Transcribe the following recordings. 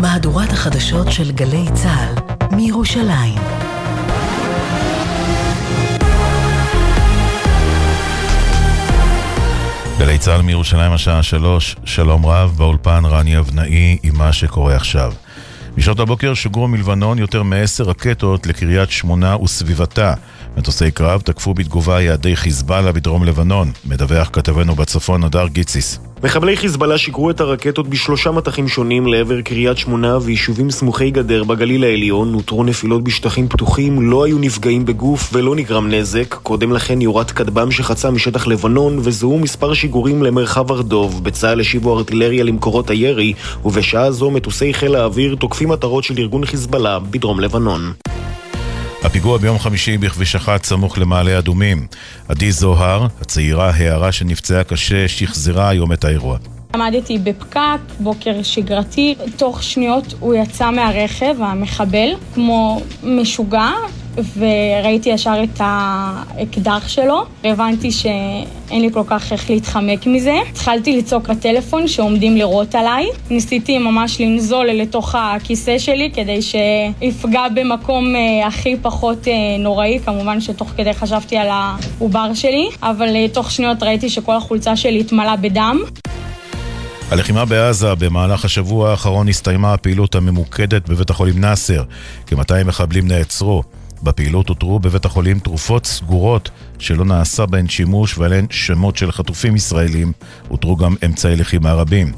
מהדורת החדשות של גלי צה"ל מירושלים. גלי צה"ל מירושלים השעה שלוש, שלום רב, באולפן רני אבנאי עם מה שקורה עכשיו. בשעות הבוקר שוגרו מלבנון יותר מעשר רקטות לקריית שמונה וסביבתה. מטוסי קרב תקפו בתגובה יעדי חיזבאללה בדרום לבנון, מדווח כתבנו בצפון הדר גיציס. מחבלי חיזבאללה שיגרו את הרקטות בשלושה מטחים שונים לעבר קריית שמונה ויישובים סמוכי גדר בגליל העליון, נותרו נפילות בשטחים פתוחים, לא היו נפגעים בגוף ולא נגרם נזק. קודם לכן יורת כטב"ם שחצה משטח לבנון וזוהו מספר שיגורים למרחב הרדוב. בצה"ל השיבו ארטילריה למקורות הירי, ובשעה זו מטוסי חיל האוויר תוקפים מטרות של ארגון חיזבאללה בדרום לבנון. הפיגוע ביום חמישי בכביש אחת סמוך למעלה אדומים. עדי זוהר, הצעירה הערה שנפצעה קשה, שחזרה היום את האירוע. עמדתי בפקק, בוקר שגרתי, תוך שניות הוא יצא מהרכב, המחבל, כמו משוגע, וראיתי ישר את האקדח שלו, והבנתי שאין לי כל כך איך להתחמק מזה. התחלתי לצעוק לטלפון שעומדים לירות עליי. ניסיתי ממש לנזול לתוך הכיסא שלי כדי שיפגע במקום אה, הכי פחות אה, נוראי, כמובן שתוך כדי חשבתי על העובר שלי, אבל אה, תוך שניות ראיתי שכל החולצה שלי התמלאה בדם. הלחימה בעזה במהלך השבוע האחרון הסתיימה הפעילות הממוקדת בבית החולים נאסר. כ-200 מחבלים נעצרו. בפעילות אותרו בבית החולים תרופות סגורות שלא נעשה בהן שימוש ועליהן שמות של חטופים ישראלים, אותרו גם אמצעי לחימה רבים.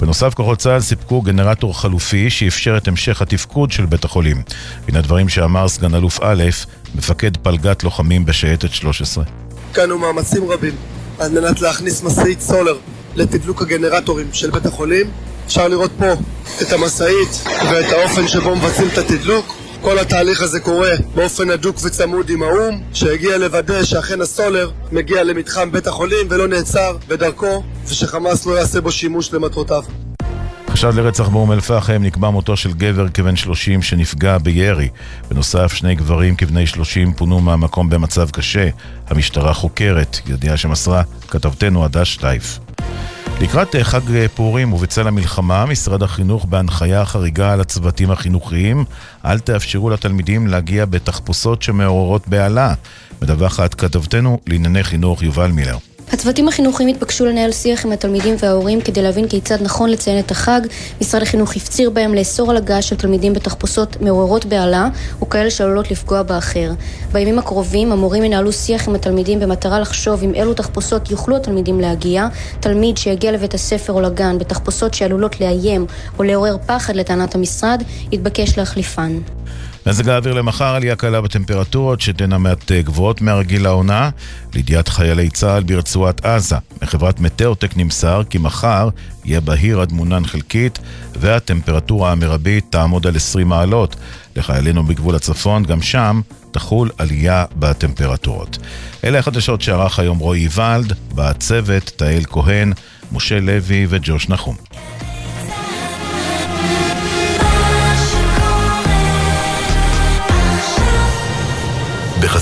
בנוסף, כוחות צה"ל סיפקו גנרטור חלופי שאפשר את המשך התפקוד של בית החולים. הנה דברים שאמר סגן אלוף א', מפקד פלגת לוחמים בשייטת 13. השקענו מאמצים רבים על מנת להכניס משאית סולר לתדלוק הגנרטורים של בית החולים. אפשר לראות פה את המשאית ואת האופן שבו מבצעים את התדלוק. כל התהליך הזה קורה באופן הדוק וצמוד עם האו"ם, שהגיע לוודא שאכן הסולר מגיע למתחם בית החולים ולא נעצר בדרכו, ושחמאס לא יעשה בו שימוש למטרותיו. חשד לרצח באום אל-פחם נקבע מותו של גבר כבן 30 שנפגע בירי. בנוסף, שני גברים כבני 30 פונו מהמקום במצב קשה. המשטרה חוקרת, ידיעה שמסרה כתבתנו עדה שטייף. לקראת אה, חג אה, פורים ובצל המלחמה, משרד החינוך בהנחיה חריגה על הצוותים החינוכיים אל תאפשרו לתלמידים להגיע בתחפושות שמעוררות בהלה. מדווחת כתבתנו לענייני חינוך יובל מילר. הצוותים החינוכיים התבקשו לנהל שיח עם התלמידים וההורים כדי להבין כיצד נכון לציין את החג. משרד החינוך הפציר בהם לאסור על הגעה של תלמידים בתחפושות מעוררות בהלה וכאלה שעלולות לפגוע באחר. בימים הקרובים המורים ינהלו שיח עם התלמידים במטרה לחשוב עם אילו תחפושות יוכלו התלמידים להגיע. תלמיד שיגיע לבית הספר או לגן בתחפושות שעלולות לאיים או לעורר פחד לטענת המשרד, יתבקש להחליפן. מזג האוויר למחר עלייה קלה בטמפרטורות שתהיינה מעט אה, גבוהות מהרגיל לעונה. לידיעת חיילי צה"ל ברצועת עזה, מחברת מטאוטק נמסר כי מחר יהיה בהיר עד מונן חלקית והטמפרטורה המרבית תעמוד על 20 מעלות. לחיילינו בגבול הצפון, גם שם תחול עלייה בטמפרטורות. אלה החדשות שערך היום רועי ולד, בצוות תהל כהן, משה לוי וג'וש נחום.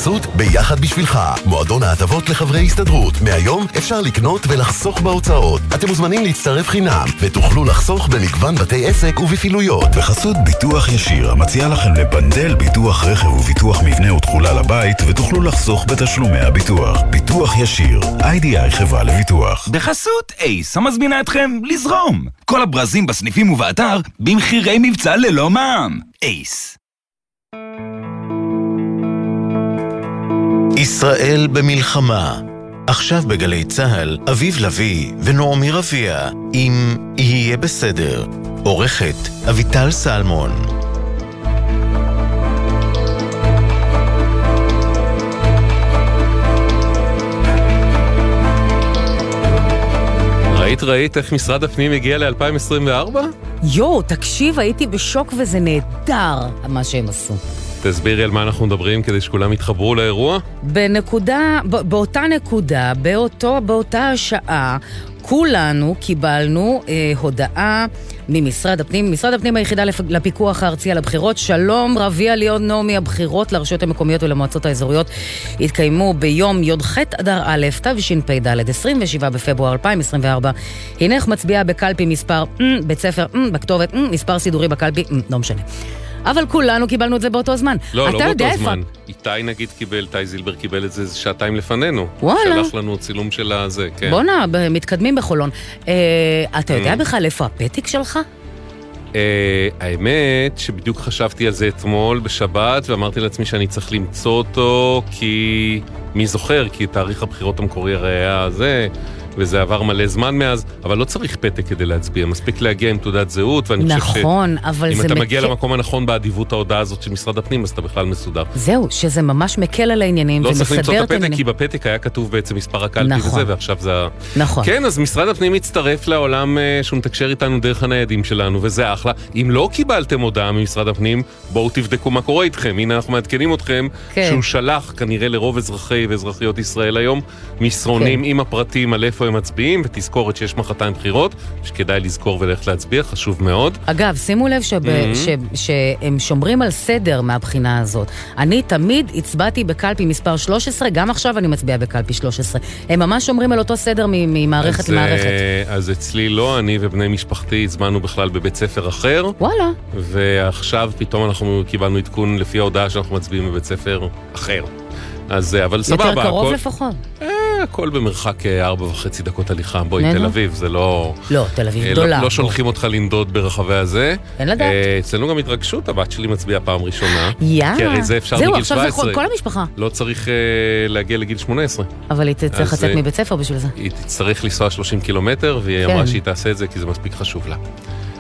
בחסות ביחד בשבילך, מועדון ההטבות לחברי הסתדרות. מהיום אפשר לקנות ולחסוך בהוצאות. אתם מוזמנים להצטרף חינם, ותוכלו לחסוך במגוון בתי עסק ובפעילויות. בחסות ביטוח ישיר, המציע לכם לבנדל ביטוח רכב וביטוח מבנה ותכולה לבית, ותוכלו לחסוך בתשלומי הביטוח. ביטוח ישיר, איי-די-איי חברה לביטוח. בחסות אייס, המזמינה אתכם לזרום. כל הברזים בסניפים ובאתר, במחירי מבצע ללא מע"מ. אייס. ישראל במלחמה. עכשיו בגלי צה"ל, אביב לביא ונעמי רביע, אם יהיה בסדר. עורכת אביטל סלמון. ראית ראית איך משרד הפנים הגיע ל-2024? יואו, תקשיב, הייתי בשוק וזה נהדר, מה שהם עשו. תסבירי על מה אנחנו מדברים כדי שכולם יתחברו לאירוע. בנקודה, באותה נקודה, באותו, באותה השעה, כולנו קיבלנו אה, הודעה ממשרד הפנים, משרד הפנים היחידה לפ... לפיקוח הארצי על הבחירות. שלום, רביע ליאון נעמי, הבחירות לרשויות המקומיות ולמועצות האזוריות התקיימו ביום י"ח אדר א', תשפ"ד, 27 בפברואר 2024. הנך מצביעה בקלפי מספר, בית ספר, בכתובת, מספר סידורי בקלפי, לא משנה. אבל כולנו קיבלנו את זה באותו זמן. לא, לא באותו זמן. איתי נגיד קיבל, איתי זילבר קיבל את זה שעתיים לפנינו. וואלה. שלח לנו צילום של הזה, כן. בואנה, מתקדמים בחולון. אה, אתה יודע Mm. בכלל איפה הפתק שלך? אה, האמת שבדיוק חשבתי על זה אתמול בשבת ואמרתי לעצמי שאני צריך למצוא אותו כי מי זוכר כי תאריך הבחירות המקורי הרי היה זה וזה עבר מלא זמן מאז אבל לא צריך פתק כדי להצביע מספיק להגיע עם תעודת זהות ואני חושב ש... נכון, אבל אם זה אתה מגיע מקל- למקום הנכון באדיבות ההודעה הזאת של משרד הפנים אז אתה בכלל מסודר. זהו, שזה ממש מקל על העניינים לא צריך למצוא את הפתק, העניינים. כי בפתק היה כתוב בעצם מספר הקלפי נכון. וזה, ועכשיו זה ה... נכון. כן, אז משרד הפנים מצטרף לעולם אה, שהוא מתקשר איתנו דרך הניידים שלנו, וזה אחלה. אם לא קיבלתם הודעה ממשרד הפנים, בואו תבדקו מה קורה איתכם. הנה אנחנו מעדכנים אתכם, כן. שהוא שלח כנראה לרוב אזרחי ואזרחיות ישראל היום, מסרונים כן. עם הפרטים על איפה מצביעים, ותזכורת שיש מחרתיים בחירות, שכדאי לזכור וללכת להצביע, חשוב מאוד. אגב, שימו לב שב, Mhm. ש, שהם שומרים על סדר מהבחינה הזאת. אני תמיד הצבעתי בקלפי מספר 13, גם עכשיו אני מצביעה בקלפי 13. הם ממש שומרים על אותו סדר ממערכת אז, למערכת. אה, אז אצלי לא, אני ובני משפחתי הזמנו בכלל בבית ספר אחר. וואלה. ועכשיו פתאום אנחנו קיבלנו עדכון לפי ההודעה שאנחנו מצביעים בבית ספר אחר. אז אה, אבל סבבה, יותר קרוב הכל, לפחות. הכל במרחק אה, ארבע וחצי דקות הליכה. בואי, תל. אביב, זה לא... לא, תל אביב אה, גדולה. לא, לא שולחים אותך לנדוד ברחבי הזה. אין לדעת. אה, אצלנו גם התרגשות, הבת שלי מצביעה פעם ראשונה. יא. כי הרי זה אפשר זהו, מגיל עכשיו זה 17. כל- המשפחה. לא צריך להגיע לגיל 18. אבל היא תצטרך לצאת מבית ספר בשביל זה. היא תצטרך לנסוע 30 קילומטר, והיא כן. אמרה שהיא תעשה את זה כי זה מספיק חשוב לה.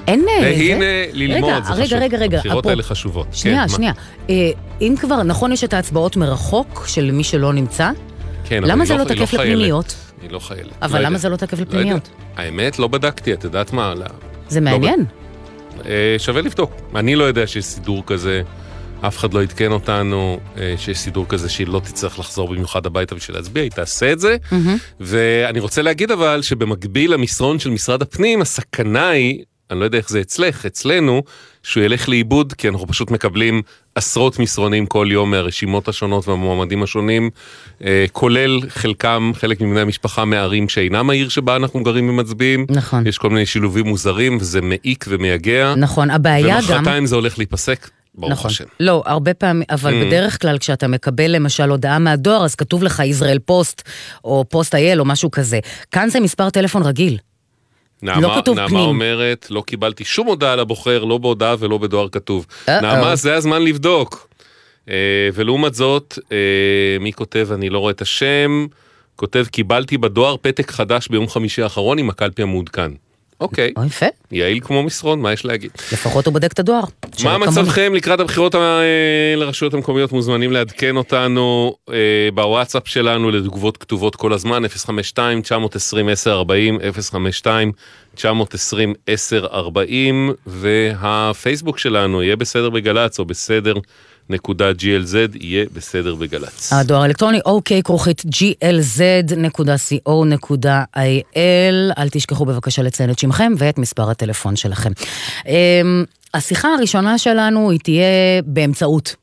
אין... אה, זה- והנה, ללמוד, רגע, זה רגע, חשוב. רגע, רגע. הבחירות אפרופ- האלה חשובות. שנייה, כן? שנייה. אה, אם כבר, נכון יש את ההצבעות מרחוק של מי שלא נמצא? כן, אבל למה זה לא היא תקף חיילת. לפנימיות? היא לא חיילת. אבל לא למה יודע. זה לא תקף לא לפנימיות? יודע. האמת, לא בדקתי, את יודעת מה? לא- זה לא מעניין. בד- אה, שווה לבדוק. אני לא יודע שיש סידור כזה, אף אחד לא עדכן אותנו אה, שיש סידור כזה שהיא לא תצטרך לחזור במיוחד הביתה בשביל להצביע, היא תעשה את זה. ואני רוצה להגיד אבל שבמקביל למסרון של משרד הפנים, הסכנה היא, אני לא יודע איך זה אצלך, אצלנו, שהוא ילך לאיבוד, כי אנחנו פשוט מקבלים עשרות מסרונים כל יום מהרשימות השונות והמועמדים השונים, אה, כולל חלקם, חלק מבני המשפחה מערים שאינם העיר שבה אנחנו גרים ומצביעים. נכון. יש כל מיני שילובים מוזרים, וזה מעיק ומייגע. נכון, הבעיה גם... ומחרתיים זה הולך להיפסק, ברוך נכון. השם. לא, הרבה פעמים, אבל Mm. בדרך כלל כשאתה מקבל למשל הודעה מהדואר, אז כתוב לך ישראל פוסט, או פוסט אייל, או משהו כזה. כאן זה מספר טלפון רגיל. נעמה, כתוב נעמה פנים. אומרת, לא קיבלתי שום הודעה לבוחר, לא בהודעה ולא בדואר כתוב. Uh-oh. נעמה, זה הזמן לבדוק. אה, ולעומת זאת, אה, מי כותב, אני לא רואה את השם, כותב, קיבלתי בדואר פתק חדש ביום חמישי האחרון עם הקלפי המעודכן. אוקיי, או, יפה, יעיל כמו מסרון, מה יש להגיד? לפחות הוא בודק את הדואר. מה. מצבכם לקראת הבחירות ה- לרשויות המקומיות? מוזמנים לעדכן אותנו אה, בוואטסאפ שלנו לתגובות כתובות כל הזמן, 052-920-1040, 052-920-1040, והפייסבוק שלנו יהיה בסדר בגל"צ או בסדר glz, יהיה בסדר בגל"צ. הדואר האלקטרוני אוקיי כרוכית glz.co.il אל תשכחו בבקשה לציין את שמכם ואת מספר הטלפון שלכם. אמ, השיחה הראשונה שלנו היא תהיה באמצעות.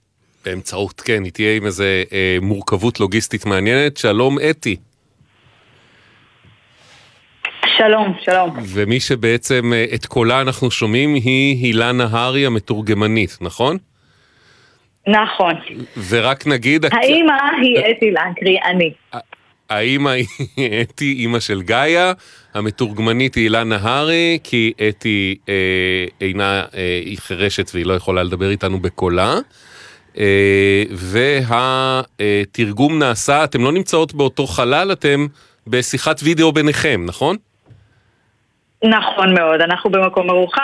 באמצעות, כן, היא תהיה עם איזה אה, מורכבות לוגיסטית מעניינת. שלום אתי. שלום, שלום. ומי שבעצם אה, את קולה אנחנו שומעים היא הילה נהרי המתורגמנית, נכון? נכון. ורק נגיד, האימא היא אתי לנקרי, אני. האימא היא אתי, אימא של גאיה, המתורגמנית היא הילה נהרי, כי אתי אה, אינה, אה, היא חירשת והיא לא יכולה לדבר איתנו בקולה. אה, והתרגום נעשה, אתם לא נמצאות באותו חלל, אתם בשיחת וידאו ביניכם, נכון? נכון מאוד, אנחנו במקום מרוחק,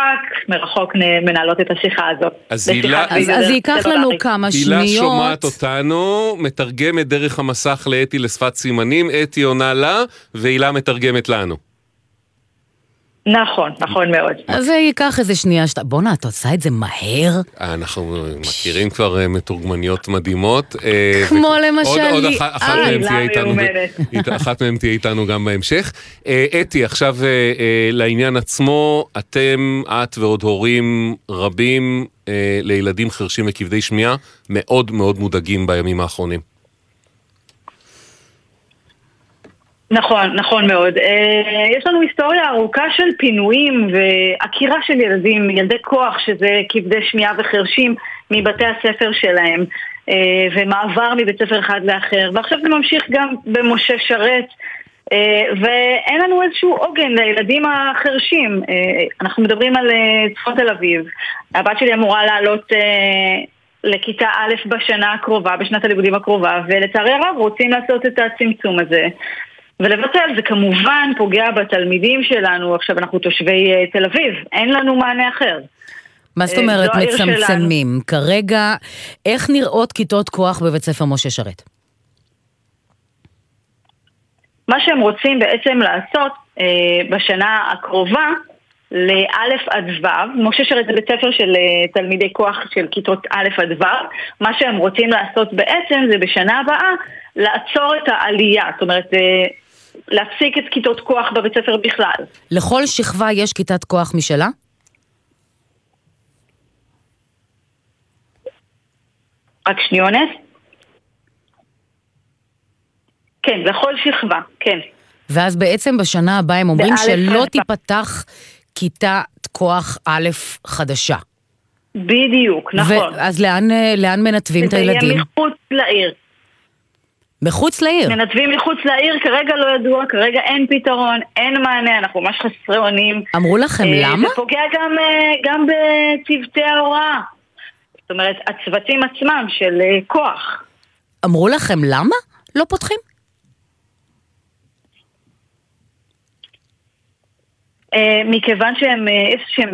מרחוק מנהלות את השיחה הזאת. אז הילה- אז דרך ייקח לנו. כמה הילה שניות. שומעת אותנו, מתרגמת דרך המסך לאתי לשפת סימנים, אתי עונה לה, והילה מתרגמת לנו. נכון, נכון מאוד. אז זה ייקח איזה שנייה, שת... בואנה, את עושה את זה מהר? אנחנו מכירים כבר אה, מתורגמניות מדהימות. אה, כמו למשל עוד. אחת, מהם תהיה איתנו, גם בהמשך. אה, אתי, עכשיו לעניין עצמו, אתם, את ועוד הורים רבים לילדים חרשים וכבדי שמיעה, מאוד מאוד מודאגים בימים האחרונים. נכון, נכון מאוד. אה, יש לנו היסטוריה ארוכה של פינויים ועקירה של ילדים, ילדי כוח, שזה כבדי שמיעה וחרשים, מבתי הספר שלהם, אה, ומעבר מבית ספר אחד לאחר, ועכשיו זה ממשיך גם במשה שרת. אה, ואין לנו איזשהו עוגן לילדים החרשים. אנחנו מדברים על צפון תל אביב. הבת שלי אמורה לעלות לכיתה א' בשנה הקרובה, בשנת הלימודים הקרובה, ולצערי הרב רוצים לעשות את הצמצום הזה. ולבטל זה כמובן פוגע בתלמידים שלנו, עכשיו אנחנו תושבי אה, תל אביב, אין לנו מענה אחר. מה זאת אה, אומרת שלנו. מצמצמים? כרגע, איך נראות כיתות כוח בבית ספר משה שרת? מה שהם רוצים בעצם לעשות אה, בשנה הקרובה, לאלף עד ו', משה שרת זה בית ספר של אה, תלמידי כוח של כיתות א' עד ו', מה שהם רוצים לעשות בעצם זה בשנה הבאה לעצור את העלייה, זאת אומרת אה, להפסיק את כיתות כוח בבית ספר בכלל. לכל שכבה יש כיתת כוח משלה? רק שניונת? כן, לכל שכבה, כן. ואז בעצם בשנה הבאה הם אומרים שלא. תיפתח כיתת כוח א' חדשה. בדיוק, נכון. אז לאן, אה, לאן מנתבים את זה הילדים? יהיה מחוץ לעיר. מחוץ לעיר. מנתבים מחוץ לעיר, כרגע לא ידוע, כרגע אין פתרון, אין מענה, אנחנו ממש חסרי אונים. אמרו לכם אה, למה? זה פוגע גם, אה, גם בצוותי ההוראה. זאת אומרת, הצוותים עצמם של אה, כוח. אמרו לכם למה לא פותחים? מכיוון שהם, יש שהם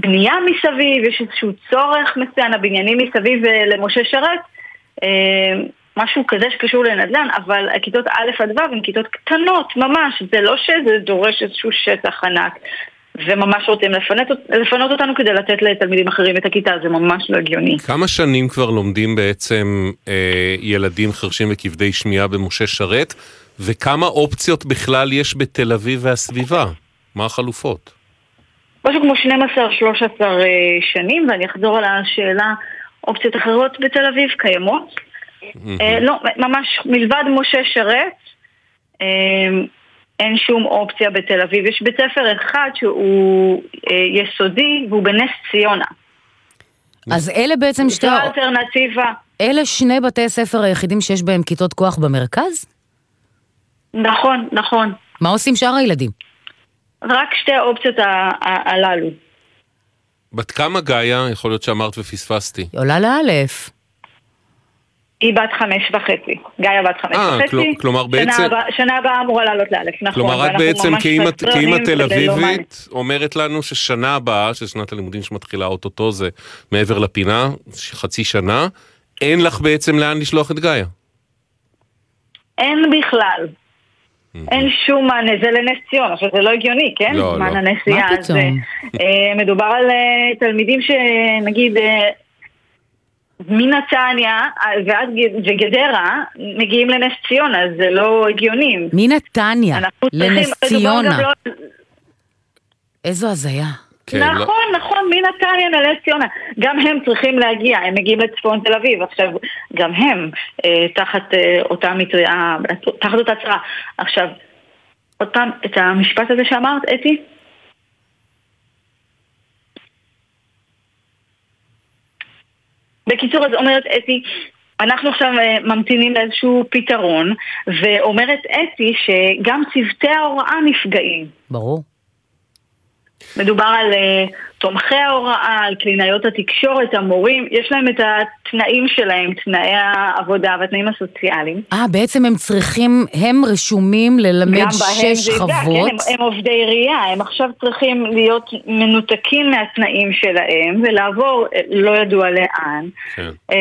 בנייה מסביב, יש איזשהו צורך מסוים, הבניינים מסביב למשה שרת, משהו כזה שקשור לנדל"ן, אבל הכיתות א' עד ו' הן כיתות קטנות ממש, זה לא שזה דורש איזשהו שטח ענק. וממש רוצים לפנות, לפנות אותנו כדי לתת לתלמידים אחרים את הכיתה, זה ממש לא הגיוני. כמה שנים כבר לומדים בעצם אה, ילדים חרשים וכבדי שמיעה במשה שרת, וכמה אופציות בכלל יש בתל אביב והסביבה? מה החלופות? משהו כמו 12-13 אה, שנים, ואני אחזור על השאלה, אופציות אחרות בתל אביב קיימות? אה, לא, ממש מלבד משה שרת, אה, אין שום אופציה בתל אביב. יש בית ספר אחד שהוא אה, יסודי והוא בנס ציונה. אז אלה בעצם שתי... זו האלטרנטיבה. אלה שני בתי הספר היחידים שיש בהם כיתות כוח במרכז? נכון, נכון. מה עושים שאר הילדים? רק שתי האופציות הללו. בת כמה גאיה? יכול להיות שאמרת ופספסתי. היא עולה לאלף. היא בת חמש וחצי. גאיה בת חמש אה, וחצי. כל- כלומר שנה בעצם- הבאה- שנה הבאה אמורה לעלות לאלף, נכון. כלומר, את ואנחנו בעצם כאימא תל לא מענה. אביבית אומרת לנו ששנה הבאה, ששנת הלימודים שמתחילה אוטוטו זה מעבר לפינה, חצי שנה, אין לך בעצם לאן לשלוח את גאיה. אין בכלל. אין שום מענה, זה לנס ציון, עכשיו זה לא הגיוני, כן? לא, זמן לא. הנסיעה מה. פתאום? אה, מדובר על אה, תלמידים שנגיד אה, מנתניה אה, ועד ג- וגדרה מגיעים לנס ציונה, זה לא הגיוני. מנתניה לנס ציונה. לא- איזו הזיה. כן, לא- נכון, נכון, מנתניה לנס ציונה. גם הם צריכים להגיע, הם מגיעים לצפון תל אביב. עכשיו, גם הם אה, תחת אה, אותה מטריה, תחת אותה צרה. עכשיו, עוד פעם, את המשפט הזה שאמרת, אתי? בקיצור, אז אומרת אתי, אנחנו עכשיו אה, ממתינים לאיזשהו פתרון, ואומרת אתי שגם צוותי ההוראה נפגעים. ברור. מדובר על uh, תומכי ההוראה, על קלינאיות התקשורת, המורים, יש להם את התנאים שלהם, תנאי העבודה והתנאים הסוציאליים. אה, בעצם הם צריכים, הם רשומים ללמד גם בהם שש זה? כן, הם, הם עובדי עירייה, הם עכשיו צריכים להיות מנותקים מהתנאים שלהם ולעבור אה, לא ידוע לאן. כן. אה,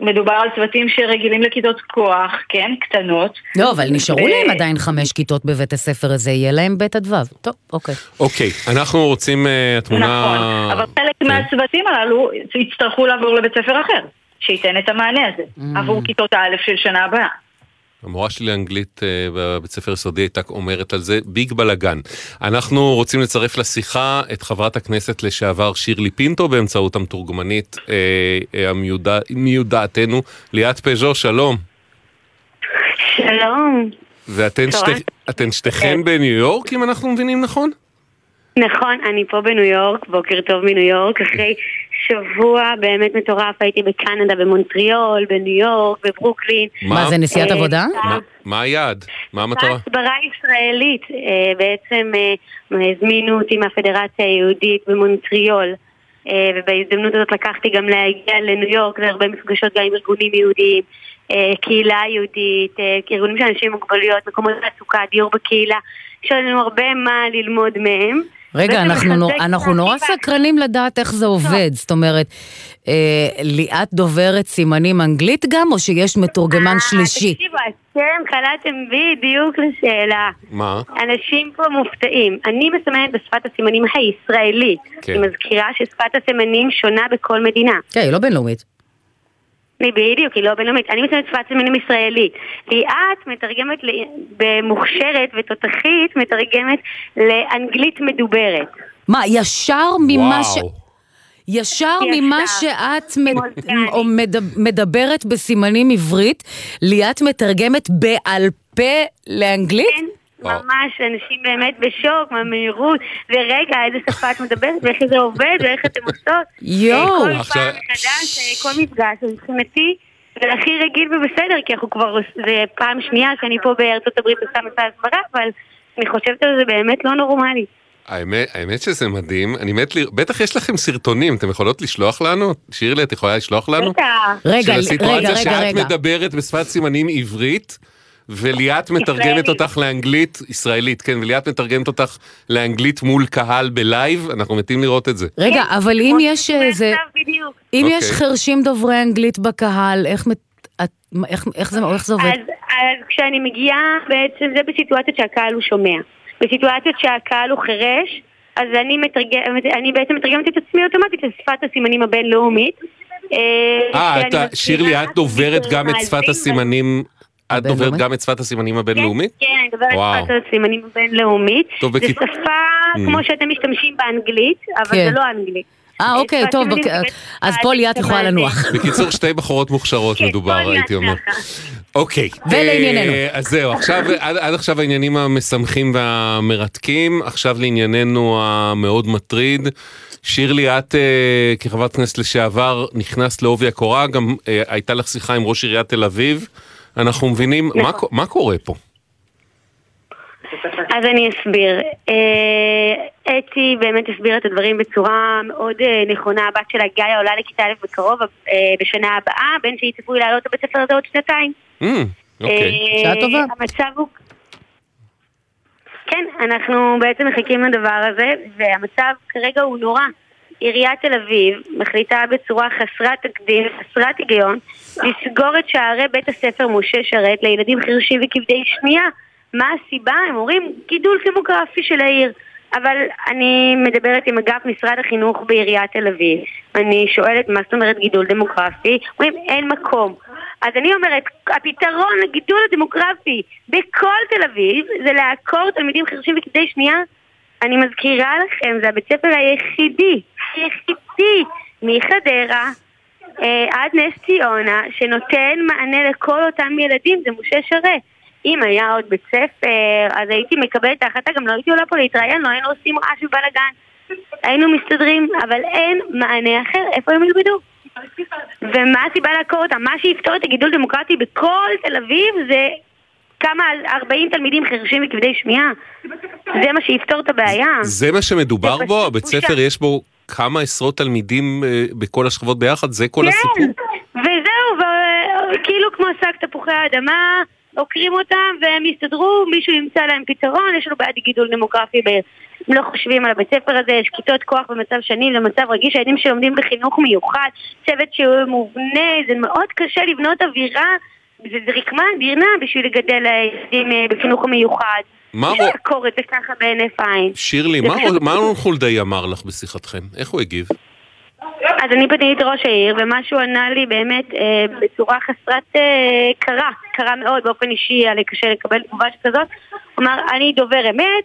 מדובר על צוותים שרגילים לכיתות כוח, כן, קטנות. לא, אבל נשארו ו- להם עדיין חמש כיתות בבית הספר הזה, יהיה להם ב' עד ו'. טוב, אוקיי. אוקיי, אנחנו רוצים אה, התמונה... נכון, אבל חלק כן. מהצוותים הללו יצטרכו לעבור לבית ספר אחר, שייתן את המענה הזה, Mm. עבור כיתות א' של שנה הבאה. המורה שלי לאנגלית אה, בבית ספר יסודי הייתה אומרת על זה ביג בלאגן. אנחנו רוצים לצרף לשיחה את חברת הכנסת לשעבר שירלי פינטו באמצעות המתורגמנית אה, אה, ליאת פז'ו, שלום. שלום. ואתן שתי- שתיכן בניו יורק אם אנחנו מבינים נכון? נכון, אני פה בניו יורק, בוקר טוב מניו יורק, אחרי שבוע באמת מטורף, הייתי בקנדה, במונטריאול, בניו יורק, בברוקלין. מה, זה נסיעת אה, עבודה? מה- מה היעד? מה המטרה? הסברה ישראלית, אה, בעצם אה, הזמינו אותי מהפדרציה היהודית במונטריאול. אה, ובהזדמנות הזאת לקחתי גם להגיע לניו יורק להרבה מפגשות גם עם ארגונים יהודיים, אה, קהילה יהודית, אה, ארגונים של אנשים עם מוגבלויות, מקומות תעסוקה, דיור בקהילה. יש לנו הרבה מה ללמוד מהם. רגע, אנחנו, נור, אנחנו נורא סקרנים לדעת איך זה עובד. זאת אומרת, אה, ליאת דוברת סימנים אנגלית גם, או שיש מתורגמן שלישי? תקשיבו, אתם קלעתם בדיוק לשאלה. מה? אנשים פה מופתעים. אני מסמנת בשפת הסימנים הישראלית. כן. אני מזכירה ששפת הסימנים שונה בכל מדינה. כן, היא לא בינלאומית. אני בדיוק, היא לא בינלאומית. אני מסמנת שפת סימנים ישראלית. ליאת מתרגמת במוכשרת ותותחית, מתרגמת לאנגלית מדוברת. מה, ישר ממה ש... ישר. ממה שאת מדברת בסימנים עברית, ליאת מתרגמת בעל פה לאנגלית? כן, ממש, אנשים באמת בשוק מהמהירות, ורגע, איזה שפה את מדברת, ואיך זה עובד, ואיך אתם עושות. יואו. אה, כל פעם מחדש, אה, כל מפגש, מבחינתי, זה הכי רגיל ובסדר, כי אנחנו כבר, זה פעם שנייה שאני פה בארצות הברית עושה מסע הסברה, אבל אני חושבת על זה באמת לא נורמלי. האמת, האמת שזה מדהים, אני מת ל... בטח יש לכם סרטונים, אתם יכולות לשלוח לנו? שירלי, את יכולה לשלוח לנו? בטח. רגע, של רגע, הסיטואציה רגע, שאת רגע. מדברת בשפת סימנים עברית, וליאת מתרגמת. אותך לאנגלית, ישראלית, כן, וליאת מתרגמת אותך לאנגלית מול קהל בלייב, אנחנו מתים לראות את זה. רגע, אבל אם יש איזה... בדיוק. אם אוקיי. יש חרשים דוברי אנגלית בקהל, איך איך- איך זה איך זה עובד? אז, אז כשאני מגיעה, בעצם זה בסיטואציות שהקהל הוא שומע. בסיטואציות שהקהל הוא חירש, אז אני, מתרג... אני בעצם מתרגמת את עצמי אוטומטית לשפת הסימנים הבינלאומית. אה, מזכירה שירלי, את דוברת גם את שפת הסימנים, את דוברת גם את שפת הסימנים הבינלאומית? כן, אני מדברת וואו. שפת הסימנים הבינלאומית. טוב, זו שפה Mm. כמו שאתם משתמשים באנגלית, אבל כן. זה לא אנגלית. אה, אוקיי, שפת טוב, זה אז פה ליאת יכולה לנוח. בקיצור, שתי בחורות מוכשרות מדובר, הייתי אומר. אוקיי. ולענייננו. אה, אז זהו, עכשיו, עד, עד עכשיו העניינים המשמחים והמרתקים, עכשיו לענייננו המאוד מטריד. שירלי, את אה, כחברת כנסת לשעבר נכנסת לעובי הקורה, גם אה, הייתה לך שיחה עם ראש עיריית תל אביב. אנחנו מבינים, מה, קו- מה קורה פה? אז אני אסביר. אה, אתי באמת הסבירה את הדברים בצורה מאוד אה, נכונה. הבת שלה, גיא, עולה לכיתה א' בקרוב, אה, בשנה הבאה, בין שהיא צפוי לעלות לבית הספר הזה עוד שנתיים. Mm, אוקיי. אה, שעה טובה. המצב הוא... כן, אנחנו בעצם מחכים לדבר הזה, והמצב כרגע הוא נורא. עיריית תל אביב מחליטה בצורה חסרת תקדים, חסרת היגיון, לסגור את שערי בית הספר משה שרת לילדים חירשים וכבדי שמיעה. מה הסיבה? הם אומרים גידול דמוגרפי של העיר. אבל אני מדברת עם אגף משרד החינוך בעיריית תל אביב. אני שואלת מה זאת אומרת גידול דמוגרפי? אומרים אין מקום. אז אני אומרת, הפתרון לגידול הדמוגרפי בכל תל אביב זה לעקור תלמידים חירשים וכבדי שמיעה. אני מזכירה לכם, זה הבית ספר היחידי, היחידי מחדרה אה, עד נס ציונה, שנותן מענה לכל אותם ילדים, זה משה שרת. אם היה עוד בית ספר, אז הייתי מקבלת את ההחלטה, גם לא הייתי עולה פה להתראיין, לא היינו עושים רעש ובלאגן. היינו מסתדרים, אבל אין מענה אחר, איפה הם ילמדו? ומה הסיבה לעקור אותם? מה שיפתור את הגידול דמוקרטי בכל תל אביב זה כמה 40 תלמידים חירשים וכבדי שמיעה. זה מה שיפתור את הבעיה. זה מה שמדובר זה בו? הבית. ספר יש בו כמה עשרות תלמידים אה, בכל השכבות ביחד, זה כל הסיפור? כן, וזהו, וכאילו כמו שק תפוחי האדמה, עוקרים אותם והם יסתדרו, מישהו ימצא להם פתרון, יש לנו בעיית גידול דמוגרפי בעיר. הם לא חושבים על הבית ספר הזה, יש כיתות כוח במצב שני למצב רגיש, הילדים שלומדים בחינוך מיוחד, צוות שהוא מובנה, זה מאוד קשה לבנות אווירה, זה רקמה אדירה בשביל לגדל ילדים אה, בחינוך המיוחד. מה אפשר לעקור את זה ככה בהינף עין. שירלי, מה- מה רון חולדאי אמר לך בשיחתכם? איך הוא הגיב? אז אני פניתי את ראש העיר, ומה שהוא ענה לי באמת אה, בצורה חסרת אה, קרה, קרה מאוד באופן אישי, היה לי קשה לקבל תגובה שכזאת. הוא אמר, אני דובר אמת,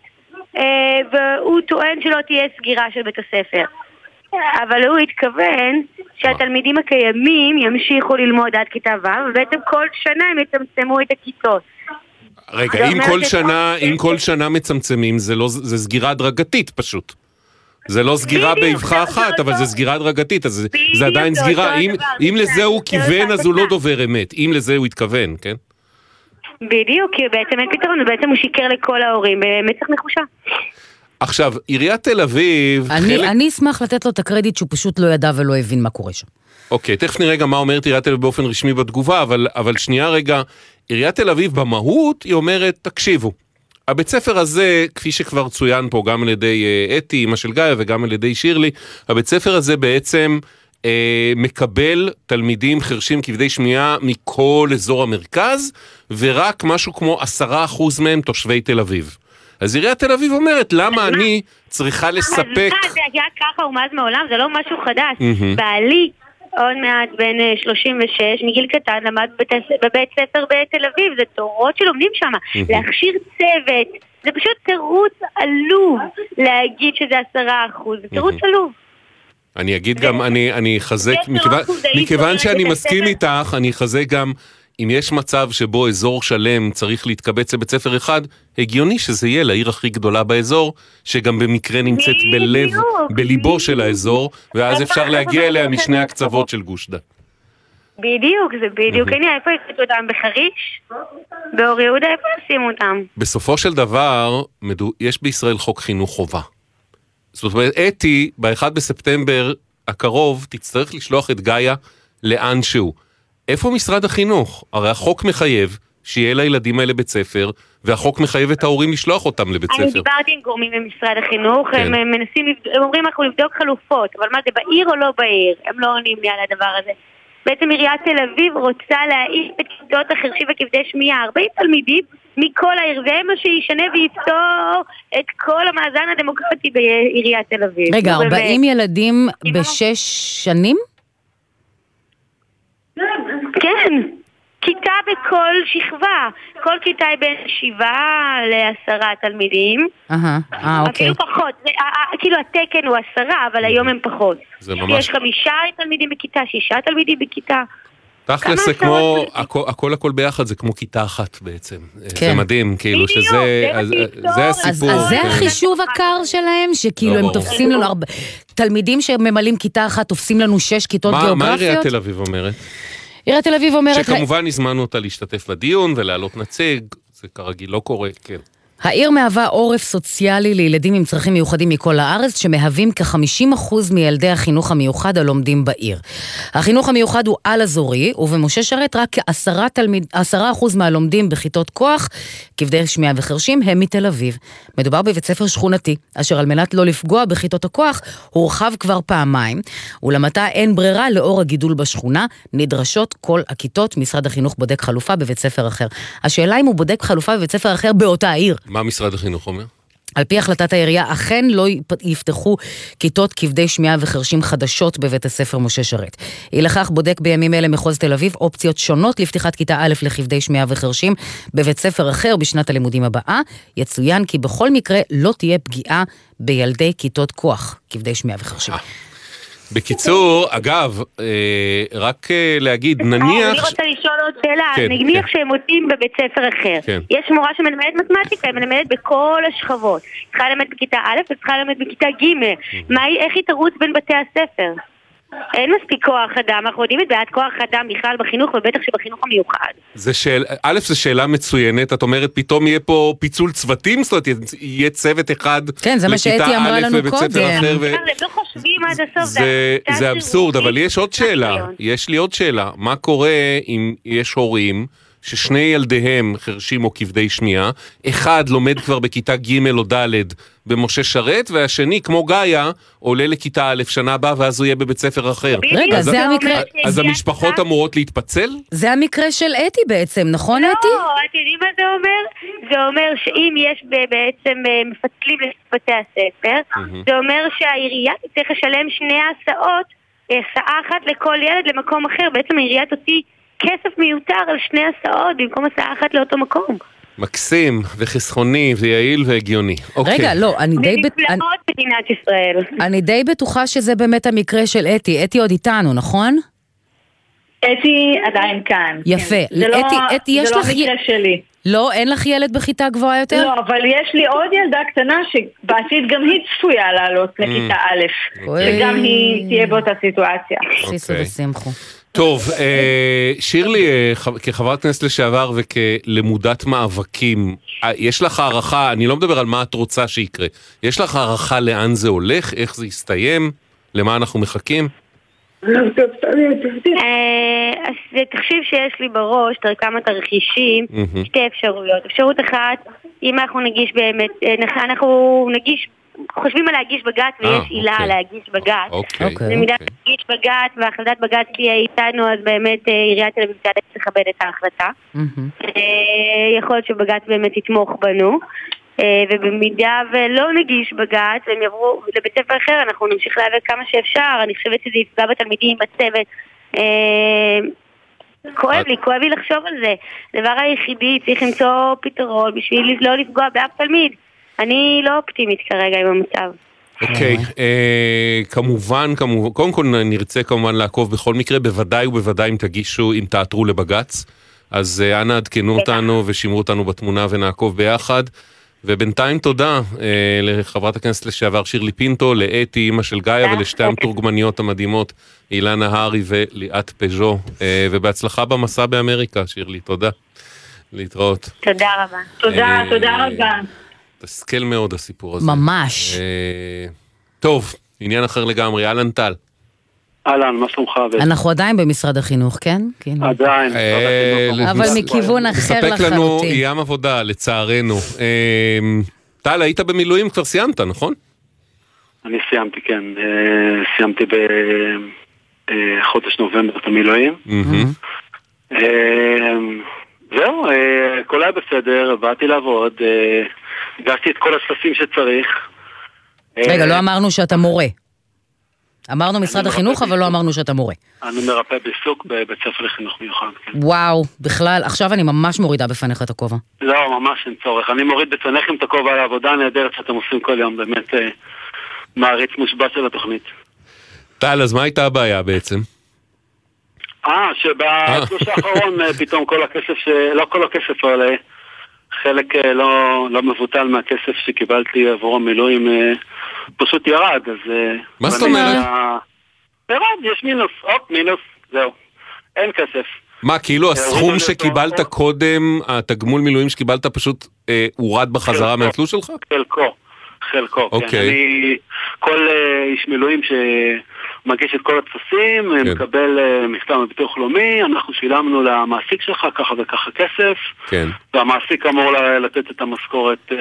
אה, והוא טוען שלא תהיה סגירה של בית הספר. אבל הוא התכוון שהתלמידים הקיימים ימשיכו ללמוד עד כיתה ו', ובעצם כל שנה הם יצמצמו את הכיתות. רגע, אם כל שנה, אם כל שנה מצמצמים, זה לא, זה סגירה הדרגתית פשוט. זה לא סגירה באבחה אחת, אבל זה סגירה הדרגתית, אז זה- עדיין סגירה. אם- לזה הוא כיוון, אז הוא לא. דובר אמת. אם לזה הוא התכוון, כן? בדיוק, כי בעצם אין פתרון, ובעצם הוא שיקר לכל ההורים במצח נחושה. עכשיו, עיריית תל אביב, אני, חלק... אני אשמח לתת לו את הקרדיט שהוא פשוט לא ידע ולא הבין מה קורה שם. אוקיי, תכף נראה גם מה אומרת עיריית תל אביב באופן רשמי בתגובה, אבל, אבל שנייה רגע, עיריית תל אביב במהות היא אומרת, תקשיבו, הבית ספר הזה, כפי שכבר צוין פה גם על ידי אה, אתי, אמא של גיא, וגם על ידי שירלי, הבית ספר הזה בעצם אה, מקבל תלמידים חרשים כבדי שמיעה מכל אזור המרכז, ורק משהו כמו עשרה אחוז מהם תושבי תל אביב. אז עיריית תל אביב אומרת, למה אני צריכה לספק... זה היה ככה ומאז מעולם, זה לא משהו חדש. בעלי, עוד מעט בן אה, 36, מגיל קטן, למד בבית, בבית ספר בתל אביב, זה תורות שלומדים שם. להכשיר צוות, זה פשוט תירוץ עלוב להגיד שזה עשרה אחוז, זה תירוץ. עלוב. אני אגיד גם, אני, אחזק, מכיוון, שאני מסכים איתך, אני אחזק גם, אם יש מצב שבו אזור שלם צריך להתקבץ לבית ספר אחד, הגיוני שזה יהיה לעיר הכי גדולה באזור, שגם במקרה נמצאת בלב, בליבו של האזור, ואז אפשר להגיע אליה משני הקצוות של גוש דן. בדיוק, זה בדיוק. העניין. איפה יקלטו אותם? בחריש? באור יהודה? איפה ישימו אותם? בסופו של דבר, יש בישראל חוק חינוך חובה. זאת אומרת, אתי, ב-1 בספטמבר הקרוב, תצטרך לשלוח את גאיה לאן שהוא. איפה משרד החינוך? הרי החוק מחייב שיהיה לילדים האלה בית ספר, והחוק מחייב את ההורים לשלוח אותם לבית אני ספר. דיברתי עם גורמים במשרד החינוך, כן. הם מנסים, הם אומרים אנחנו נבדוק חלופות, אבל מה זה בעיר או לא בעיר? הם לא עונים לי על הדבר הזה. בעצם עיריית תל אביב רוצה להעיף את כיתות החרשים וכבדי שמיעה, 40 תלמידים מכל העיר, זה מה שישנה ויפתור את כל המאזן הדמוקרטי בעיריית תל אביב. רגע, נו, באמת. 40 ילדים בשש שנים? כן, כיתה בכל שכבה. כל כיתה היא בין שבעה לעשרה תלמידים. אהה, אה, אוקיי. אפילו פחות, זה, ה- ה- כאילו התקן הוא עשרה, אבל היום הם פחות. זה ממש- יש חמישה תלמידים בכיתה, שישה תלמידים בכיתה. תכלס זה כמו? הכל, הכל הכל ביחד זה כמו כיתה אחת בעצם. זה כן. מדהים, כאילו בדיוק, שזה, זה מה אז- זה אז, הסיפור. אז זה כן. החישוב הקר שלהם, שכאילו לא הם ברור. תופסים לנו הרבה... תלמידים שממלאים כיתה אחת תופסים לנו שש כיתות מה, מה גיאוגרפיות? עיריית תל אביב אומרת? עיריית תל אביב אומרת... שכמובן הזמנו אותה להשתתף בדיון ולהעלות נציג, זה כרגיל לא קורה, כן. העיר מהווה עורף סוציאלי לילדים עם צרכים מיוחדים מכל הארץ, שמהווים כ-50% מילדי החינוך המיוחד הלומדים בעיר. החינוך המיוחד הוא על-אזורי, ובמשה שרת רק כעשרה תלמיד, עשרה אחוז מהלומדים בכיתות כוח, כבדי שמיעה וחרשים, הם מתל אביב. מדובר בבית ספר שכונתי, אשר על מנת לא לפגוע בכיתות הכוח, הורחב כבר פעמיים, ולמעתה אין ברירה לאור הגידול בשכונה, נדרשות כל הכיתות. משרד החינוך בודק חלופה בבית ספר אחר. השאלה אם הוא בודק חלופה בבית ספר אחר באותה העיר. מה משרד החינוך אומר? על פי החלטת העירייה, אכן לא יפ- יפתחו כיתות כבדי שמיעה וחרשים חדשות בבית הספר משה שרת. אי לכך בודק בימים אלה מחוז תל אביב אופציות שונות לפתיחת כיתה א' לכבדי שמיעה וחרשים בבית ספר אחר בשנת הלימודים הבאה. יצוין כי בכל מקרה לא תהיה פגיעה בילדי כיתות כוח, כבדי שמיעה וחרשים. בקיצור, אגב, אה, רק אה, להגיד, אני נניח... ש- רוצה לשאול עוד שאלה, כן, נניח כן. שהם מוצאים בבית ספר אחר. כן. יש מורה שמלמדת מתמטיקה, היא מלמדת בכל השכבות. צריכה ללמד בכיתה א' וצריכה ללמד בכיתה ג'. היא, איך היא תרוץ בין בתי הספר? אין מספיק כוח אדם, אנחנו יודעים את בעיית כוח אדם בכלל בחינוך ובטח שבחינוך המיוחד. זה שאל... א', זו שאלה מצוינת, את אומרת פתאום יהיה פה פיצול צוותים? זאת אומרת, יהיה צוות אחד כן, זה מה שאתי אמרה לנו ובית ספר קודם. אחר, ו... לא חושבים עד הסוף, זה, זה אבסורד, אבל. יש עוד שאלה, יש לי עוד שאלה, מה קורה אם יש הורים ששני ילדיהם חרשים או כבדי שמיעה, אחד לומד כבר בכיתה ג' או ד' במשה שרת, והשני, כמו גאיה, עולה לכיתה א' שנה הבאה ואז הוא יהיה בבית ספר אחר. רגע, אז- זה המקרה- אז המשפחות אמורות להתפצל? זה המקרה של אתי בעצם, נכון אתי? לא, אתם יודעים מה זה אומר? זה אומר שאם יש ב- בעצם אה, מפצלים לבתי הספר, זה אומר שהעירייה תצטרך לשלם שני הסעות, אה, הסעה אחת לכל ילד למקום אחר. בעצם העירייה תוציא כסף מיותר על שני הסעות במקום הסעה אחת לאותו מקום. מקסים, וחסכוני, ויעיל והגיוני. אוקיי. רגע, לא, אני די... בט- אני- נפלאות מדינת ישראל. אני די בטוחה שזה באמת המקרה של אתי. אתי עוד איתנו, נכון? אתי עדיין כאן. יפה. כן. זה לא- אתי, אתי, יש זה לא לך... המקרה שלי. לא, אין לך ילד בכיתה גבוהה יותר? לא, אבל יש לי עוד ילדה קטנה שבעתיד גם היא צפויה לעלות לכיתה א', אוי. וגם היא תהיה באותה סיטואציה. חיסו ושמחו. טוב, אה, שירלי, אה, כחברת כנסת לשעבר וכלמודת מאבקים, אה, יש לך הערכה, אני לא מדבר על מה את רוצה שיקרה, יש לך הערכה לאן זה הולך, איך זה יסתיים, למה אנחנו מחכים? אז זה תחשיב שיש לי בראש, כמה תרחישים. שתי אפשרויות. אפשרות אחת, אם אנחנו נגיש באמת, נח- אנחנו נגיש, חושבים על להגיש בג"ץ אה, ויש עילה אוקיי. להגיש בג"ץ. אוקיי. אוקיי. במידה נגיש בג"ץ והחלטת בג"ץ תהיה איתנו, אז באמת אה, עיריית תל אביב תיאלץ לכבד את ההחלטה. אה, יכול להיות שבג"ץ באמת יתמוך בנו. אה, ובמידה ולא נגיש בג"ץ והם יעברו לבית ספר אחר, אנחנו נמשיך להיאבק כמה שאפשר. אני חושבת שזה יפגע בתלמידים, בצוות. אה, כואב לי, כואב לי לחשוב על זה. הדבר היחידי, צריך למצוא פתרון בשביל לא לפגוע באף תלמיד. אני לא אופטימית כרגע עם המצב. אוקיי, אה, כמובן, כמובן, קודם כל נרצה כמובן לעקוב בכל מקרה, בוודאי ובוודאי אם תגישו, אם תעתרו לבג"ץ, אז אה, אנא עדכנו אותנו ושמרו אותנו בתמונה ונעקוב ביחד. ובינתיים תודה אה, לחברת הכנסת לשעבר שירלי פינטו, לאתי, אימא של גאיה, ולשתי המתורגמניות המדהימות, אילנה הארי וליאת פז'ו, אה, ובהצלחה במסע באמריקה, שירלי, תודה. להתראות. תודה רבה. תודה, תודה רבה. מתסכל מאוד הסיפור הזה. ממש. אה, טוב, עניין אחר לגמרי, אהלן טל. אהלן, מה שלומך? אנחנו עדיין במשרד החינוך, כן? כאילו. עדיין. אה, אבל מכיוון אחר מספק לנו לחלוטין. ים עבודה, לצערנו. אה, טל, היית במילואים, כבר סיימת, נכון? אני סיימתי, כן. סיימתי בחודש נובמבר את המילואים. זהו, הכל היה בסדר, באתי לעבוד, הגשתי את כל הספים שצריך. רגע, אה, לא אמרנו שאתה מורה. אמרנו משרד החינוך, אבל לא אמרנו שאתה מורה. אני מרפא בעיסוק בבית ספר לחינוך מיוחד. כן. וואו, בכלל, עכשיו אני ממש מורידה בפניך את הכובע. לא, ממש אין צורך. אני מוריד בפניכם את הכובע על העבודה הנהדרת שאתם עושים כל יום, באמת אה, מעריץ מושבע של התוכנית. טל, אז מה הייתה הבעיה בעצם? אה, שבתלוש האחרון אה, פתאום כל הכסף, ש... לא כל הכסף, אבל חלק אה, לא, לא מבוטל מהכסף שקיבלתי עבור המילואים אה, פשוט ירד, אז... אה, מה זאת אומרת? ירד, יש מינוס, הופ, מינוס, זהו. אין כסף. מה, כאילו הסכום שקיבלת קודם, התגמול מילואים שקיבלת פשוט אה, הורד בחזרה. מהתלוש שלך? חלקו, חלקו, כן. אוקיי. אני, כל אה, איש מילואים שמגיש את כל הטפסים, כן. כן. מקבל אה, מכתב מביטוח לאומי, אנחנו שילמנו למעסיק שלך ככה וככה כסף, כן. והמעסיק אמור ל- לתת את המשכורת אה,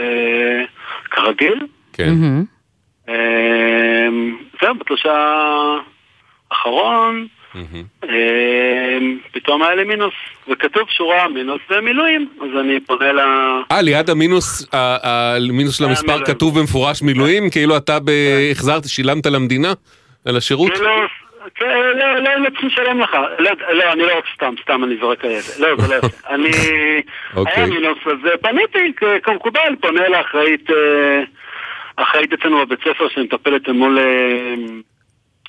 כרגיל. כן. אה, זהו, בתלוש האחרון, אה, פתאום היה לי מינוס, וכתוב שורה מינוס ומילואים, אז אני פונה ל... אה, ליד המינוס, המינוס של המספר. כתוב במפורש מילואים? כאילו אתה ב- החזרת, שילמת למדינה? על השירות? כאילו, כן, לא, לא, לא צריכים לשלם לך. לא, לא, אני לא רוצה סתם, סתם אני זורק על זה. לא, זה לא יפה. אני... אוקיי. היה מינוס, אז אה, פניתי כמקובל, פונה לאחראית, אה, אחראית אצלנו בבית ספר שמטפלת מול אה,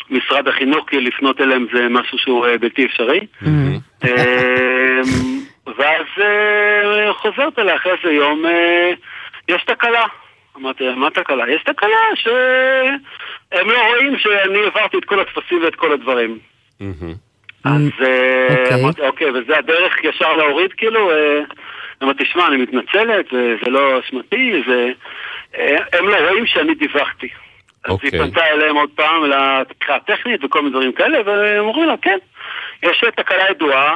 משרד החינוך, כי לפנות אליהם זה משהו שהוא בלתי אפשרי. אה, ואז חוזרת אליה אחרי איזה יום, יש תקלה. אמרתי מה תקלה? יש תקלה שהם לא רואים שאני העברתי את כל הטפסים ואת כל הדברים. אז אה, אמרתי, אוקיי, וזה הדרך ישר להוריד כאילו? אה, אמרתי, תשמע, אני מתנצלת, זה זה לא אשמתי, זה... אה, הם לא רואים שאני דיווחתי. אז היא אוקיי. פנתה אליהם עוד פעם לתקרה הטכנית וכל מיני דברים כאלה, והם אומרים לה, כן, יש תקלה ידועה,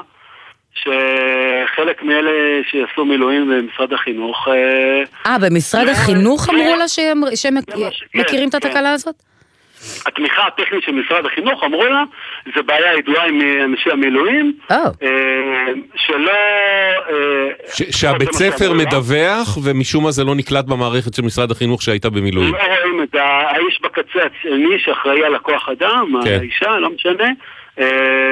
שחלק מאלה שעשו מילואים במשרד החינוך... אה, אה, במשרד החינוך אמרו לה שהם שהם כן, מכירים את התקלה הזאת? התמיכה הטכנית של משרד החינוך אמרו לה, זה בעיה ידועה עם אה, אנשי המילואים, אה, שלא... אה, ש- שהבית ספר מדווח, ומשום מה זה לא נקלט במערכת של משרד החינוך שהייתה במילואים. לא רואים את האיש בקצה השני שאחראי על הכוח אדם, כן. האישה, לא משנה,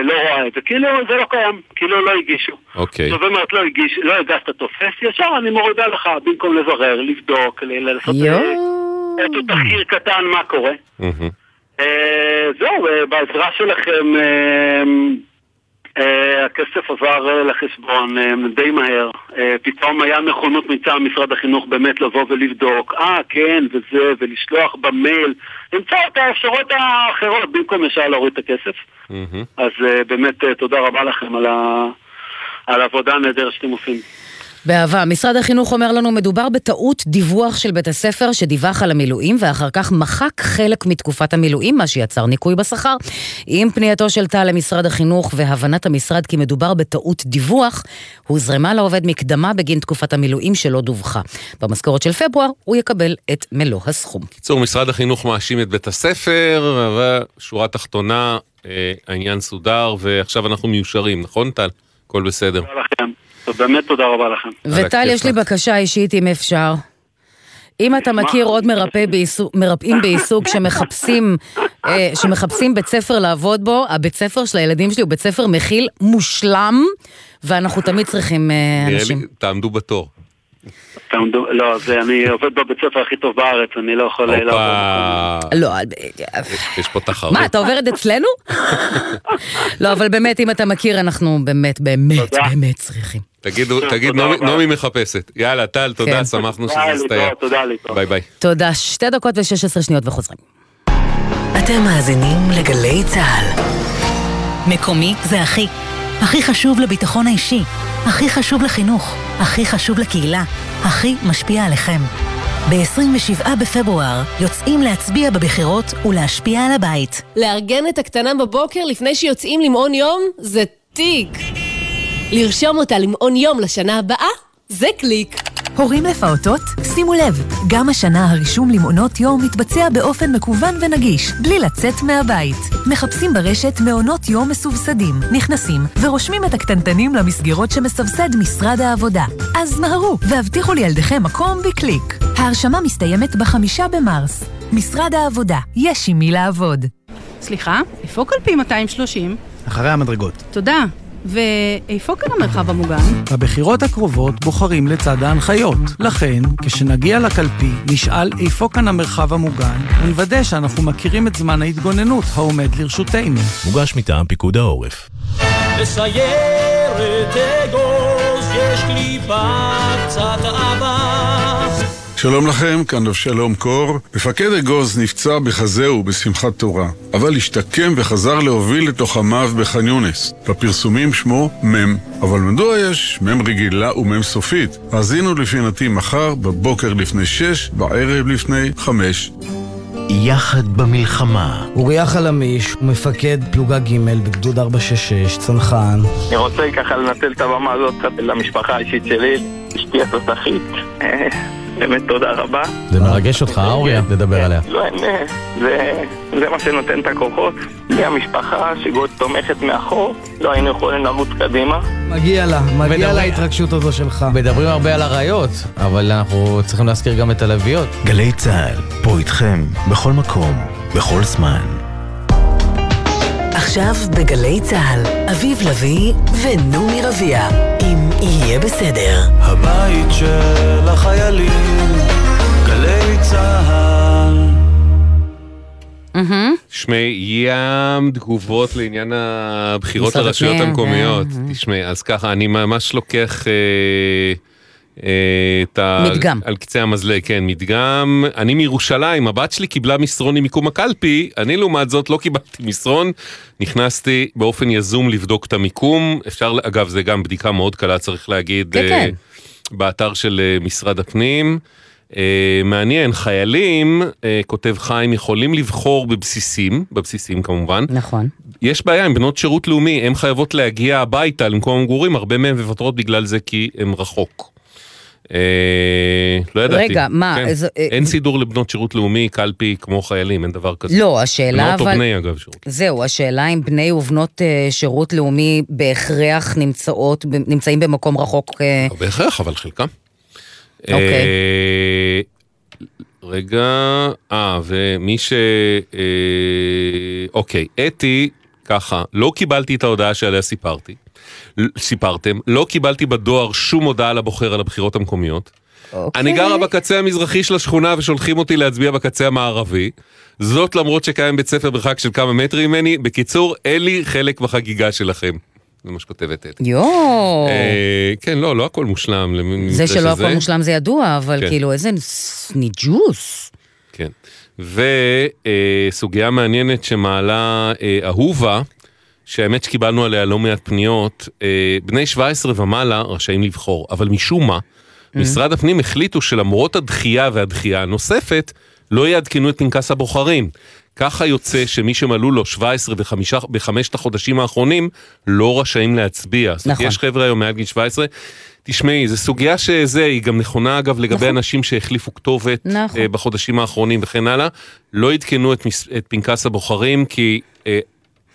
לא רואה את זה. כאילו זה לא קיים, כאילו לא הגישו. אוקיי. זאת אומרת, לא הגיש, לא הגשת טופס, ישר אני מורידה לך, במקום לברר, לבדוק, לעשות אה, איזשהו תחקיר קטן מה קורה. אה, זהו, אה, בעזרה שלכם אה, אה, הכסף עבר אה, לחשבון אה, די מהר. אה, פתאום היה נכונות מצד משרד החינוך באמת לבוא ולבדוק, אה, כן, וזה, ולשלוח במייל, למצוא את האפשרות האחרות במקום ישר להוריד את הכסף. אז אה, באמת אה, תודה רבה לכם על ה- על העבודה הנהדרת שאתם עושים. באהבה. משרד החינוך אומר לנו, מדובר בטעות דיווח של בית הספר שדיווח על המילואים ואחר כך מחק חלק מתקופת המילואים, מה שיצר ניכוי בשכר. עם פנייתו של טל למשרד החינוך והבנת המשרד כי מדובר בטעות דיווח, הוזרמה לעובד מקדמה בגין תקופת המילואים שלא דווחה. במשכורת של פברואר הוא יקבל את מלוא הסכום. בקיצור, משרד החינוך מאשים את בית הספר, אבל שורה תחתונה, אה, העניין סודר, ועכשיו אנחנו מיושרים, נכון טל? הכל בסדר. באמת תודה רבה לכם. וטל, יש לי בקשה אישית אם אפשר. אם אתה מכיר עוד מרפא בעיסוק, מרפאים בעיסוק שמחפשים, אה, שמחפשים בית ספר לעבוד בו, הבית ספר של הילדים שלי הוא בית ספר מכיל מושלם, ואנחנו תמיד צריכים אה, אנשים. לי, תעמדו בתור. לא, זה אני עובד בבית ספר הכי טוב בארץ, אני לא יכול לעבוד. לא, יש פה תחרות. מה, אתה עובד אצלנו? לא, אבל באמת, אם אתה מכיר, אנחנו באמת, באמת, באמת צריכים. תגידו, תגיד, נעמי- מחפשת. יאללה, טל, כן. תודה, שמחנו שזה. להתראות, תודה, להתראות. ביי ביי. תודה, שתי דקות ו-16 שניות וחוזרים. אתם מאזינים לגלי צה"ל. מקומי זה הכי. הכי חשוב לביטחון האישי, הכי חשוב לחינוך, הכי חשוב לקהילה, הכי משפיע עליכם. ב-27 בפברואר יוצאים להצביע בבחירות ולהשפיע על הבית. לארגן את הקטנה בבוקר לפני שיוצאים למעון יום זה תיק. לרשום אותה למעון יום לשנה הבאה זה קליק. הורים לפעוטות? שימו לב, גם השנה הרישום למעונות יום מתבצע באופן מקוון ונגיש, בלי לצאת מהבית. מחפשים ברשת מעונות יום מסובסדים, נכנסים ורושמים את הקטנטנים למסגרות שמסבסד משרד העבודה. אז מהרו והבטיחו לילדיכם מקום בקליק. ההרשמה מסתיימת בחמישה במרס. משרד העבודה, יש עם מי לעבוד. סליחה, איפה קלפי 230? אחרי המדרגות. תודה. ואיפה כאן המרחב המוגן? בבחירות הקרובות בוחרים לצד ההנחיות. לכן, כשנגיע לקלפי, נשאל איפה כאן המרחב המוגן, ונוודא שאנחנו מכירים את זמן ההתגוננות העומד לרשותנו. מוגש מטעם פיקוד העורף. בסיירת אגוז יש קליפה קצת אהבה שלום לכם, כאן אבשלום קור. מפקד אגוז נפצע בחזהו בשמחת תורה, אבל השתקם וחזר להוביל את לוחמיו בח'אן יונס. בפרסומים שמו מ', אבל מדוע יש מ' רגילה ומ' סופית? האזינו לפינתי מחר, בבוקר לפני שש, בערב לפני חמש. יחד במלחמה. אוריה חלמיש הוא מפקד פלוגה ג' בגדוד 466, צנחן. אני רוצה ככה לנצל את הבמה הזאת למשפחה האישית שלי, אשתי התותחית. באמת תודה רבה. זה מרגש אותך, אוריה, לדבר עליה. לא, אה, זה, זה מה שנותן את הכוחות. בלי המשפחה שגוד תומכת מאחור, לא היינו יכולים לרוץ קדימה. מגיע לה, מגיע לה ההתרגשות הזו שלך. מדברים הרבה על אריות, אבל אנחנו צריכים להזכיר גם את הלוויות. גלי צה"ל, פה איתכם, בכל מקום, בכל זמן. עכשיו בגלי צה"ל, אביב לביא ונעמי רביע, אם יהיה בסדר. הבית של החיילים, גלי צהל. תשמעי, ים תגובות לעניין הבחירות לרשויות המקומיות. כן. תשמעי, אז ככה, אני ממש לוקח אה, את ה... מדגם. על קצה המזלג, כן, מדגם. אני מירושלים, הבת שלי קיבלה מסרון עם מיקום הקלפי, אני לעומת זאת לא קיבלתי מסרון, נכנסתי באופן יזום לבדוק את המיקום. אפשר, אגב, זה גם בדיקה מאוד קלה, צריך להגיד, כן, אה, כן. באתר של אה, משרד הפנים. אה, מעניין, חיילים, אה, כותב חיים, יכולים לבחור בבסיסים, בבסיסים כמובן. נכון. יש בעיה עם בנות שירות לאומי, הן חייבות להגיע הביתה למקום המגורים, הרבה מהן מוותרות בגלל זה כי הן רחוק. אה, לא ידעתי. רגע, מה, כן. אה, אין סידור לבנות שירות לאומי, קלפי כמו חיילים, אין דבר כזה. לא, השאלה בנות או אבל... בני אגב שירות. זהו, השאלה אם בני ובנות אה, שירות לאומי בהכרח נמצאות, נמצאים במקום רחוק. אה, לא בהכרח, אבל חלקם. אוקיי. אה, רגע, אה, ומי ש... אה, אוקיי, אתי, ככה, לא קיבלתי את ההודעה שעליה סיפרתי. סיפרתם, לא קיבלתי בדואר שום הודעה לבוחר על הבחירות המקומיות. אוקיי. אני גרה בקצה המזרחי של השכונה ושולחים אותי להצביע בקצה המערבי. זאת למרות שקיים בית ספר במרחק של כמה מטרים ממני. בקיצור, אין לי חלק בחגיגה שלכם. זה מה שכותבת אתי. יואו. אה, כן, לא, לא הכל מושלם. זה שלא שזה. הכל מושלם זה ידוע, אבל כן. כאילו איזה ניג'וס. כן. וסוגיה מעניינת שמעלה אה, אהובה, שהאמת שקיבלנו עליה לא מעט פניות, אה, בני 17 ומעלה רשאים לבחור, אבל משום מה, משרד הפנים החליטו שלמרות הדחייה והדחייה הנוספת, לא יעדכנו את פנקס הבוחרים. ככה יוצא שמי שמלאו לו 17 בחמישה, בחמשת החודשים האחרונים לא רשאים להצביע. זאת אומרת, נכון. יש חבר'ה היום מעל גיל 17. תשמעי, זו סוגיה שזה, היא גם נכונה אגב לגבי אנשים שהחליפו כתובת נכון. אה, בחודשים האחרונים וכן הלאה. לא עדכנו את, את פנקס הבוחרים כי אה,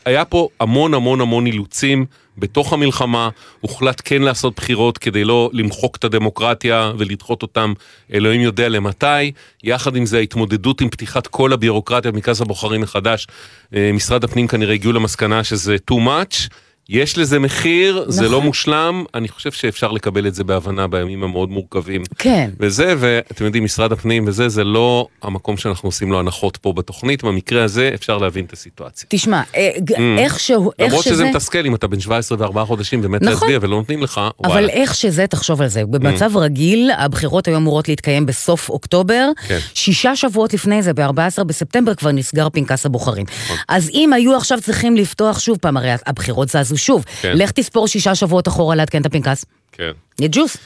היה פה המון המון המון אילוצים בתוך המלחמה, הוחלט כן לעשות בחירות כדי לא למחוק את הדמוקרטיה ולדחות אותם אלוהים יודע למתי, יחד עם זה ההתמודדות עם פתיחת כל הביורוקרטיה במרכז הבוחרים מחדש, אה, משרד הפנים כנראה הגיעו למסקנה שזה too much. יש לזה מחיר, זה נכון. לא מושלם, אני חושב שאפשר לקבל את זה בהבנה בימים המאוד מורכבים. כן. וזה, ואתם יודעים, משרד הפנים וזה, זה לא המקום שאנחנו עושים לו הנחות פה בתוכנית, במקרה הזה אפשר להבין את הסיטואציה. תשמע, אה, Mm. איכשהו, איך למרות שזה שזה... מתסכל אם אתה בן 17 וארבעה חודשים באמת נכון. להצביע ולא נותנים לך, אבל וואלה. איך שזה, תחשוב על זה, במצב רגיל, הבחירות היו אמורות להתקיים בסוף אוקטובר, כן. שישה שבועות לפני זה, ב-14 בספטמבר, כבר נסגר פנקס הבוחרים. נכון. אז אם היו עכשיו צריכים לפתוח שוב פעם, הרי הבחירות זזו שוב, כן. לך תספור שישה שבועות אחורה לעדכן את הפנקס. כן. יג'וס.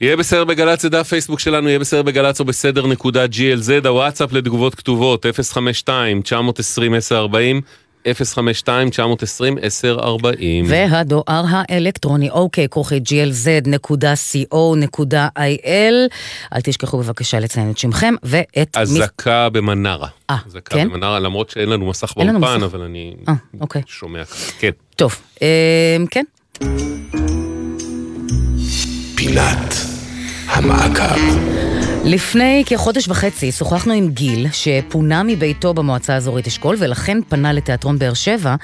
יהיה בסדר בגל"צ, זה דף פייסבוק שלנו, יהיה בסדר בגל"צ או בסדר נקודה glz, הוואטסאפ לתגובות כתובות, 052-920-1040, 052-920-1040. והדואר האלקטרוני, אוקיי, כרוכי glz.co.il. אל תשכחו בבקשה לציין את שמכם ואת... אזעקה במנרה. אה, אזעקה כן? במנרה, למרות שאין לנו מסך באולפן, מסך. אבל אני אה, אוקיי. שומע ככה. כן. טוב, אה, כן. פינת המעקב. לפני כחודש וחצי שוחחנו עם גיל, שפונה מביתו במועצה האזורית אשכול, ולכן פנה לתיאטרון באר שבע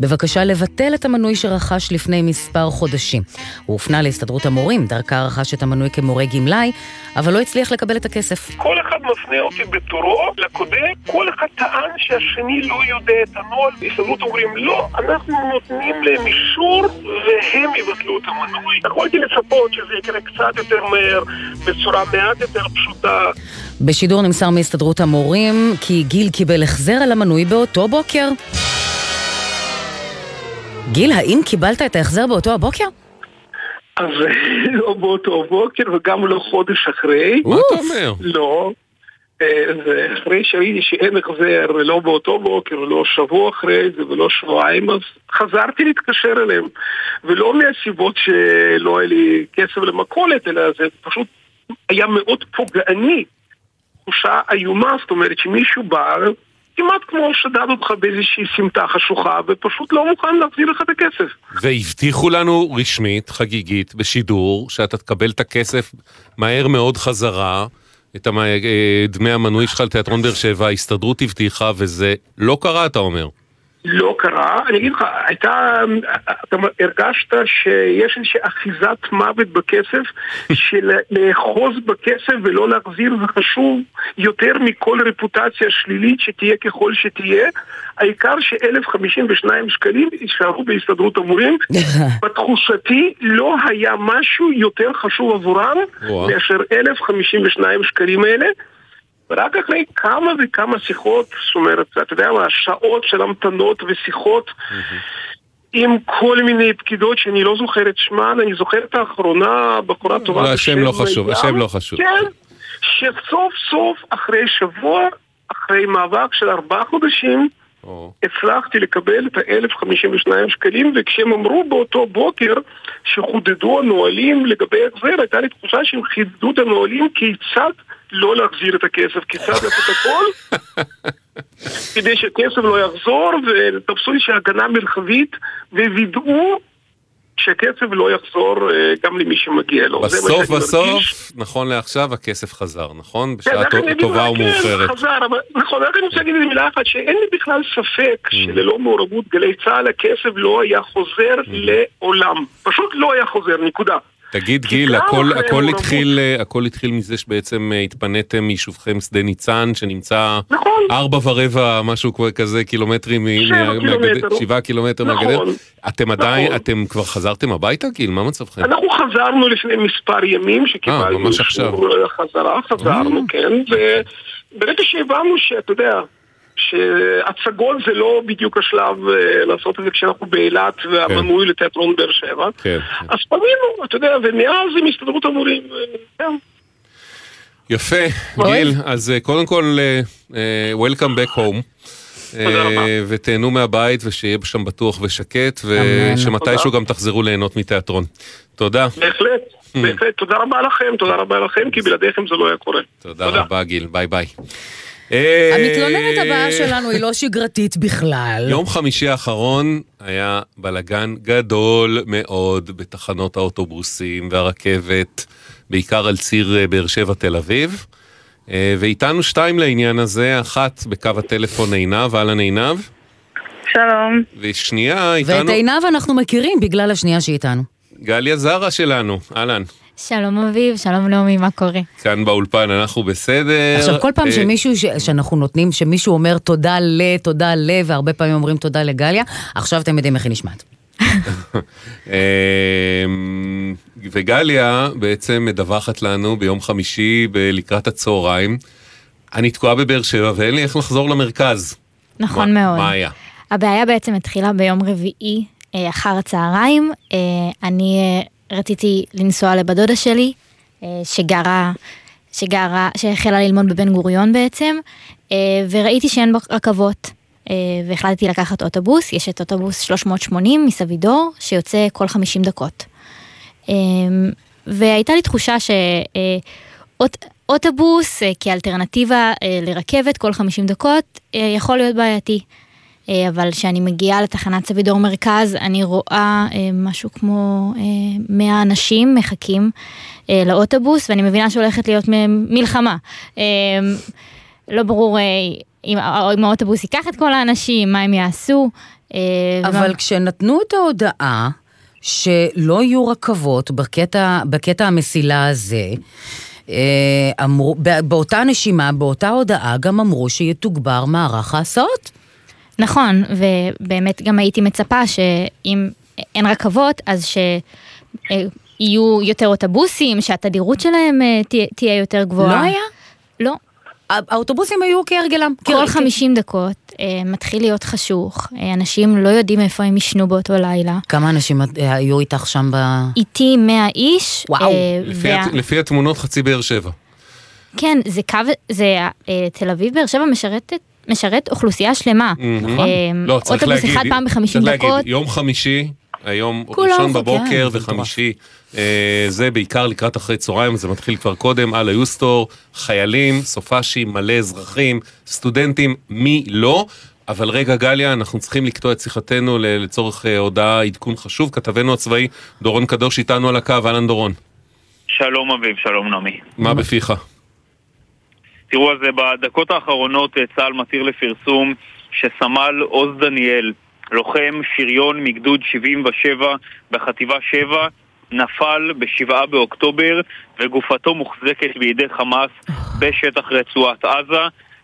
בבקשה לבטל את המנוי שרכש לפני מספר חודשים. הוא הופנה להסתדרות המורים, דרכה רכש את המנוי כמורה גמלאי, אבל לא הצליח לקבל את הכסף. כל אחד מפנה אותי בתורו לקודם, כל אחד טען שהשני לא יודע את הנוהל, בהסתדרות אומרים לא, אנחנו נותנים להם אישור והם יבטלו את המנוי. יכולתי לצפות שזה יקרה קצת יותר מהר, בצורה מעט יותר פשוטה. בשידור נמסר מהסתדרות המורים כי גיל קיבל החזר על המנוי באותו בוקר. גיל, האם קיבלת את ההחזר באותו הבוקר? אז לא באותו בוקר וגם לא חודש אחרי. מה אתה אומר? לא. אה, ואחרי שראיתי שאין החזר לא באותו בוקר, לא שבוע אחרי זה ולא שבועיים, אז חזרתי להתקשר אליהם. ולא מהסיבות שלא היה לי כסף למכולת, אלא זה פשוט היה מאוד פוגעני. תחושה איומה, זאת אומרת שמישהו בא, כמעט כמו שדד אותך באיזושהי סמטה חשוכה, ופשוט לא מוכן להחזיר לך את הכסף. והבטיחו לנו רשמית, חגיגית, בשידור, שאתה תקבל את הכסף מהר מאוד חזרה, את. אה, דמי המנוי שלך לתיאטרון באר שבע, ההסתדרות הבטיחה, וזה לא קרה, אתה אומר. לא קרה. אני אגיד לך, הייתה, אתה הרגשת שיש איזושהי אחיזת מוות בכסף, שלאחוז בכסף ולא להחזיר זה חשוב יותר מכל רפוטציה שלילית שתהיה ככל שתהיה. העיקר ש-1,052 שקלים יישארו בהסתדרות המורים. בתחושתי לא היה משהו יותר חשוב עבורם. מאשר 1,052 שקלים האלה. ורק אחרי כמה וכמה שיחות, זאת אומרת, אתה יודע מה, שעות של המתנות ושיחות עם כל מיני פקידות שאני לא זוכר את שמן, אני זוכר את האחרונה, בחורה טובה לא, השם לא חשוב, השם לא חשוב. כן, שסוף סוף אחרי שבוע, אחרי מאבק של ארבעה חודשים, הצלחתי לקבל את ה-1,052 שקלים, וכשהם אמרו באותו בוקר שחודדו הנהלים לגבי החזר, הייתה לי תחושה שהם חידדו את הנהלים כיצד לא להחזיר את הכסף, כיצד לעשות הכל, כדי שהכסף לא יחזור, ותפסו לי שהגנה מרחבית, ווידאו שהכסף לא יחזור אה, גם למי שמגיע לו. בסוף בסוף, מרגיש. נכון לעכשיו, הכסף חזר, נכון? כן, בשעה אגיד טובה ומאוחרת. כן, חזר, אבל נכון, רק אני רוצה להגיד איזה מילה אחת, שאין לי בכלל ספק שללא מעורבות גלי צה"ל הכסף לא היה חוזר לעולם. פשוט לא היה חוזר, נקודה. תגיד גיל, הכל, הכל, מעורבות. התחיל, אה, הכל התחיל מזה שבעצם אה, התפניתם מיישובכם שדה ניצן, שנמצא נכון. ארבע ורבע, משהו כזה, קילומטרים שבעה קילומטר נכון. מהגדר. אתם עדיין, נכון. אתם כבר חזרתם הביתה, גיל? מה מצבכם? אנחנו חזרנו לפני מספר ימים, שקיבלנו עכשיו. אישור חזרה, חזרנו, כן, וברגע שהבנו שאתה יודע, שהצגות זה לא בדיוק השלב אה, לעשות את זה כשאנחנו באילת והמנוי לתיאטרון באר שבע, כן. אז פנינו, אתה יודע, ומאז עם הסתדרות המורים, אה, כן. יפה, גיל, אז אה, קודם כל, Welcome back home. ותהנו מהבית ושיהיה שם בטוח ושקט, ושמתישהו גם תחזרו ליהנות מתיאטרון. תודה. בהחלט, בהחלט, תודה רבה לכם, תודה רבה לכם, כי בלעדיכם זה לא היה קורה. תודה רבה, גיל, ביי ביי. אה, המתלוננת הבאה שלנו היא לא שגרתית בכלל. יום חמישי האחרון היה בלגן גדול מאוד בתחנות האוטובוסים והרכבת, בעיקר על ציר אה, באר שבע תל אביב. אה, ואיתנו שתיים לעניין הזה, אחת בקו הטלפון עינב, אהלן עינב, שלום. ושנייה ואת איתנו עינב אנחנו מכירים בגלל השנייה שאיתנו. גליה זרה שלנו, אהלן. שלום אביב, שלום נעמי, מה קורה? כאן באולפן אנחנו בסדר. עכשיו, כל פעם אה, שמישהו, ש- שאנחנו נותנים, שמישהו אומר תודה ל, תודה ל, והרבה פעמים אומרים תודה לגליה, עכשיו אתם יודעים איך היא נשמעת. אמ, וגליה בעצם מדווחת לנו ביום חמישי לקראת הצהריים, אני תקועה בבאר שבע ואין לי איך לחזור למרכז. נכון מה- מאוד. מה היה? הבעיה בעצם התחילה ביום רביעי אה, אחר הצהריים. אה, אני אה, רציתי לנסוע לבת דודה שלי, אה, שגרה, שגרה, שהחלה ללמוד בבן גוריון בעצם, אה, וראיתי שאין רכבות. אה, והחלטתי לקחת אוטובוס, יש את אוטובוס 380 מסבידור, שיוצא כל 50 דקות. והייתה לי תחושה שאוטובוס כאלטרנטיבה לרכבת כל 50 דקות יכול להיות בעייתי. אה, אבל כשאני מגיעה לתחנת סבידור מרכז, אני רואה אה, משהו כמו אה, 100 אנשים מחכים אה, לאוטובוס, ואני מבינה שהולכת להיות מלחמה. אה, לא ברור אה, אם, אם האוטובוס ייקח את כל האנשים, מה הם יעשו. אה, אבל ומה- כשנתנו את ההודעה שלא יהיו רכבות בקטע, בקטע המסילה הזה, אה, אמרו, בא- באותה נשימה, באותה הודעה, גם אמרו שיתוגבר מערך ההסעות. נכון, ובאמת גם הייתי מצפה שאם אין רכבות, אז שיהיו יותר אוטובוסים, שהתדירות שלהם אה, תהיה, יותר גבוהה. לא היה? לא. האוטובוסים היו כהרגלם. כל 50 דקות אה, מתחיל להיות חשוך, אה, אנשים לא יודעים איפה הם ישנו באותו לילה. כמה אנשים היו איתך שם ב... איתי 100 איש. וואו. אה, לפי וה- הת- לפי התמונות חצי באר שבע. כן, זה קו, זה אה, תל אביב, באר שבע משרתת, משרת אוכלוסייה שלמה. נכון. אה, לא, צריך אוטובוס להגיד, אחד פעם ב-50 צריך להגיד, דקות. יום חמישי, היום ראשון בבוקר וחמישי, אה, זה בעיקר לקראת אחרי צהריים, זה מתחיל כבר קודם, על היוסטור, חיילים, סופאשים, מלא אזרחים, סטודנטים, מי לא. אבל רגע גליה, אנחנו צריכים לקטוע את שיחתנו ל- לצורך אה, הודעה, עדכון חשוב. כתבנו הצבאי דורון קדוש איתנו על הקו, אהלן דורון. שלום אביב, שלום נעמי. מה בפיך? תראו, אז בדקות האחרונות אה, צה"ל מתיר לפרסום שסמל עוז דניאל, לוחם שריון מגדוד 77 בחטיבה 7, נפל ב-7 באוקטובר וגופתו מוחזקת בידי חמאס בשטח רצועת עזה.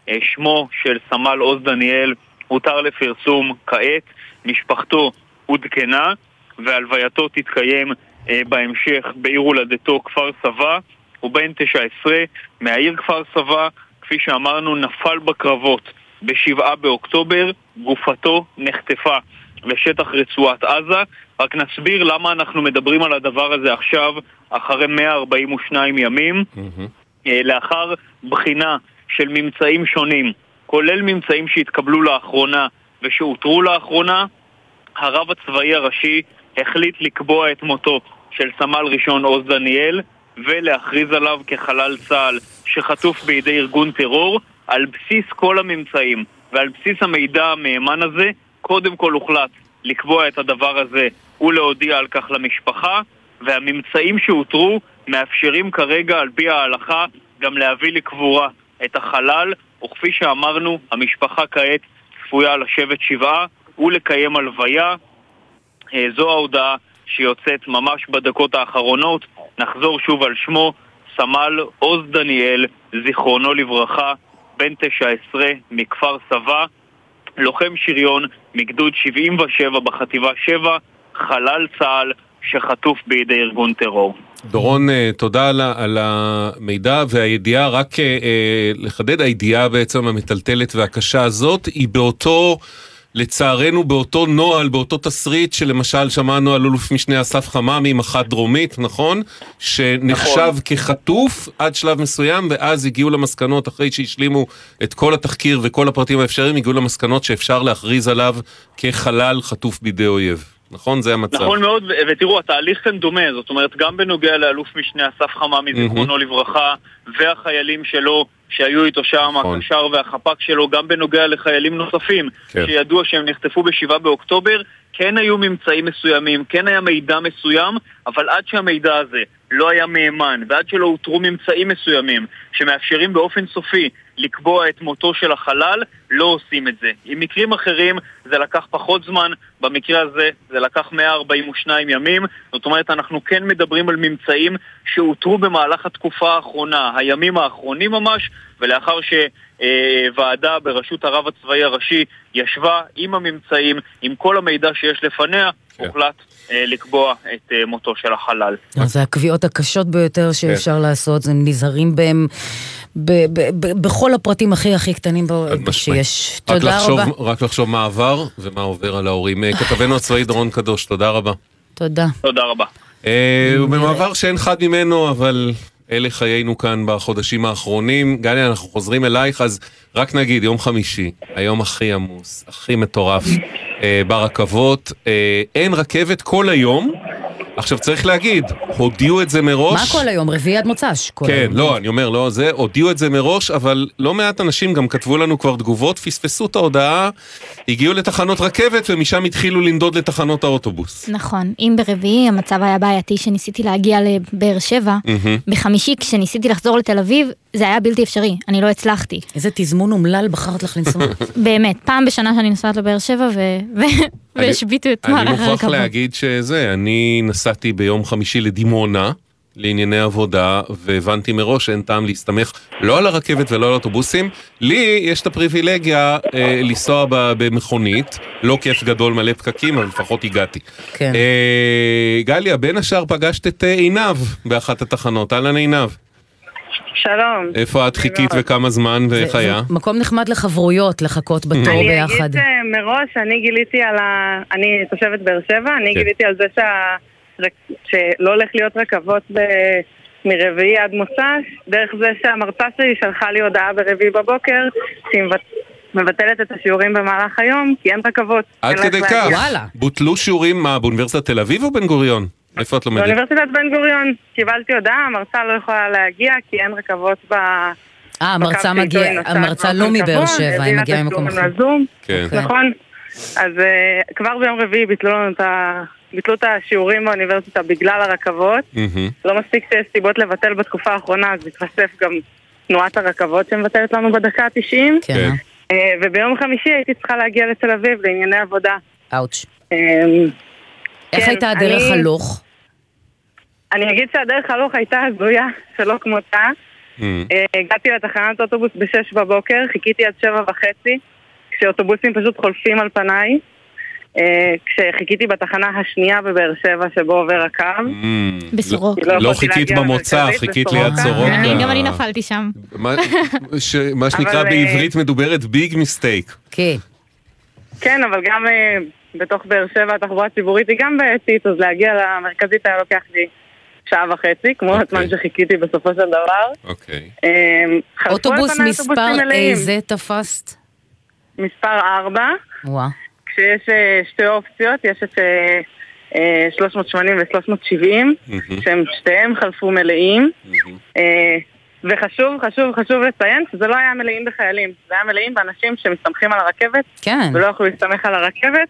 אה, שמו של סמל עוז דניאל הותר לפרסום כעת, משפחתו עודכנה והלווייתו תתקיים אה, בהמשך בעיר הולדתו כפר סבא. הוא בן 19 מהעיר כפר סבא, כפי שאמרנו נפל בקרבות. ב-7 באוקטובר, גופתו נחטפה לשטח רצועת עזה. רק נסביר למה אנחנו מדברים על הדבר הזה עכשיו, אחרי 142 ימים, אה, לאחר בחינה של ממצאים שונים, כולל ממצאים שהתקבלו לאחרונה ושאותרו לאחרונה, הרב הצבאי הראשי החליט לקבוע את מותו של סמל ראשון עוז דניאל ולהכריז עליו כחלל צה"ל שחטוף בידי ארגון טרור על בסיס כל הממצאים ועל בסיס המידע המהימן הזה קודם כל הוחלט לקבוע את הדבר הזה ולהודיע על כך למשפחה והממצאים שאותרו מאפשרים כרגע על פי ההלכה גם להביא לקבורה את החלל וכפי שאמרנו המשפחה כעת צפויה לשבת שבעה ולקיים הלוויה אה, זו ההודעה שיוצאת ממש בדקות האחרונות. נחזור שוב על שמו, סמל עוז דניאל, זיכרונו לברכה, בן 19 מכפר סבא, לוחם שריון מגדוד 77 בחטיבה 7, חלל צה"ל שחטוף בידי ארגון טרור. דורון, אה, תודה על, על המידע והידיעה, רק אה, אה, לחדד, הידיעה בעצם המטלטלת והקשה הזאת היא באותו, לצערנו באותו נוהל, באותו תסריט שלמשל שמענו על אלוף משנה אסף חממי, מח"ט דרומית, נכון? שנחשב נכון. כחטוף עד שלב מסוים, ואז הגיעו למסקנות, אחרי שהשלימו את כל התחקיר וכל הפרטים האפשריים, הגיעו למסקנות שאפשר להכריז עליו כחלל חטוף בידי אויב. נכון? זה המצב. נכון מאוד, ותראו, התהליך כאן דומה, זאת אומרת, גם בנוגע לאלוף משנה אסף חממי. זיכרונו לברכה, והחיילים שלו שהיו איתו שם, נכון. הקשר והחפ"ק שלו, גם בנוגע לחיילים נוספים, כן. שידוע שהם נחטפו ב-7 באוקטובר, כן היו ממצאים מסוימים, כן היה מידע מסוים, אבל עד שהמידע הזה לא היה מהימן, ועד שלא אותרו ממצאים מסוימים, שמאפשרים באופן סופי לקבוע את מותו של החלל, לא עושים את זה. עם מקרים אחרים זה לקח פחות זמן, במקרה הזה זה לקח 142 ימים, זאת אומרת אנחנו כן מדברים על ממצאים שאותרו במהלך התקופה האחרונה, הימים האחרונים ממש, ולאחר שוועדה בראשות הרב הצבאי הראשי ישבה עם הממצאים, עם כל המידע שיש לפניה, הוחלט אה, לקבוע את אה, מותו של החלל. זה הקביעות הקשות ביותר שאפשר לעשות, זה נזהרים בהם ב- ב- ב- בכל הפרטים הכי הכי קטנים ב- שיש. רק תודה לחשוב, רבה. רק לחשוב מה עבר ומה עובר על ההורים. אה, כתבנו הצבאי דורון קדוש, תודה רבה. תודה. תודה רבה. אה, ובמעבר שאין חד ממנו, אבל אלה חיינו כאן בחודשים האחרונים. גליה, אנחנו חוזרים אלייך, אז רק נגיד, יום חמישי, היום הכי עמוס, הכי מטורף אה, ברכבות. אה, אין רכבת כל היום. עכשיו צריך להגיד, הודיעו את זה מראש. מה כל היום? רביעי עד מוצ"ש. כל כן, היום. לא, אני אומר, לא זה, הודיעו את זה מראש, אבל לא מעט אנשים גם כתבו לנו כבר תגובות, פספסו את ההודעה, הגיעו לתחנות רכבת ומשם התחילו לנדוד לתחנות האוטובוס. נכון, אם ברביעי המצב היה בעייתי שניסיתי להגיע לבאר שבע. בחמישי כשניסיתי לחזור לתל אביב, זה היה בלתי אפשרי, אני לא הצלחתי. איזה תזמון אומלל בחרת לך לנסוע. באמת, פעם בשנה שאני נוסעת לבאר שבע אני- והשביתו את אני מערך מוכרח הרכבות. להגיד שזה, אני נסעתי ביום חמישי לדימונה. לענייני עבודה, והבנתי מראש שאין טעם להסתמך לא על הרכבת ולא על האוטובוסים. לי יש את הפריבילגיה אה, לנסוע במכונית, לא כיף גדול מלא פקקים, אבל לפחות הגעתי. כן. אה, גליה, בין השאר פגשת את אה, עינב באחת התחנות, אהלן עינב. שלום. איפה את חיכית וכמה זמן ואיך היה? מקום נחמד לחברויות, לחכות בתור אני ביחד. אגיד אה, מראש, אני גיליתי על ה... אני תושבת באר שבע, אני כן. גיליתי על זה שה... שלא הולך להיות רכבות ב... מרביעי עד מוצ"ש, דרך זה שהמרצה שלי שלחה לי הודעה ברביעי בבוקר שהיא מבט- מבטלת את השיעורים במהלך היום, כי אין רכבות. עד אין כדי כך. להגיע. בוטלו שיעורים, מה, באוניברסיטת תל אביב או בן גוריון? איפה את לומדת? באוניברסיטת בן גוריון קיבלתי הודעה, המרצה לא יכולה להגיע כי אין רכבות ב... אה, המרצה מגיעה, המרצה לא מבאר שבע, היא מגיעה ממקום אחר. כן. נכון. אז אה, כבר ביום רביעי ביטלו לנו את ה... ביטלו את השיעורים באוניברסיטה בגלל הרכבות. מהמם. לא מספיק שיש סיבות לבטל בתקופה האחרונה, אז מתווסף גם תנועת הרכבות שמבטלת לנו בדקה ה-90. כן. אה, וביום חמישי הייתי צריכה להגיע לתל אביב לענייני עבודה. אאוץ'. אה, איך כן, הייתה הדרך אני- הלוך? אני אגיד שהדרך הלוך הייתה הזויה, שלא כמותה. אה, הגעתי לתחנת אוטובוס בשש בבוקר, חיכיתי עד שבע וחצי, כשאוטובוסים פשוט חולפים על פניי. אה, כשחיכיתי בתחנה השנייה בבאר שבע שבו עובר הקו. בסורוקה. לא לא יכולתי חיכית במוצא, חיכית. ליד סורוקה. אני- גם אני נפלתי שם. מה- ש- מה שנקרא אה, בעברית מדוברת ביג מיסטייק. כן. כן, אבל גם אה, בתוך באר שבע התחבורה הציבורית היא גם בעייתית, אז להגיע למרכזית היה לוקח לי שעה וחצי, כמו הזמן שחיכיתי בסופו של דבר. אוקיי. חלפו אוטובוס מספר. איזה תפסת? מספר 4, וואה. כשיש אה, שתי אופציות, יש את אה, אה, 380 ו-370, שהם שתיהם חלפו מלאים. אה, וחשוב, חשוב, חשוב לציין שזה לא היה מלאים בחיילים, זה היה מלאים באנשים שמסתמכים על הרכבת, כן. ולא יכלו להסתמך על הרכבת.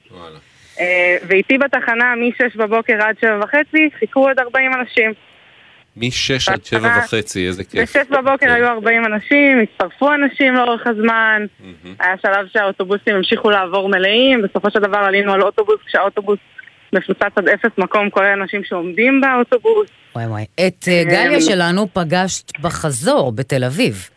אה, ואיתי בתחנה מ-6 בבוקר עד 7 וחצי, חיכו עוד 40 אנשים. מ-6 עד 7 וחצי, איזה כיף. ב-6 בבוקר היו 40 אנשים, הצטרפו אנשים לאורך הזמן, היה שלב שהאוטובוסים המשיכו לעבור מלאים, בסופו של דבר עלינו על אוטובוס, כשהאוטובוס מפוצץ עד אפס מקום, כולל אנשים שעומדים באוטובוס. וואי וואי. את אה, גליה שלנו פגשת בחזור בתל אביב.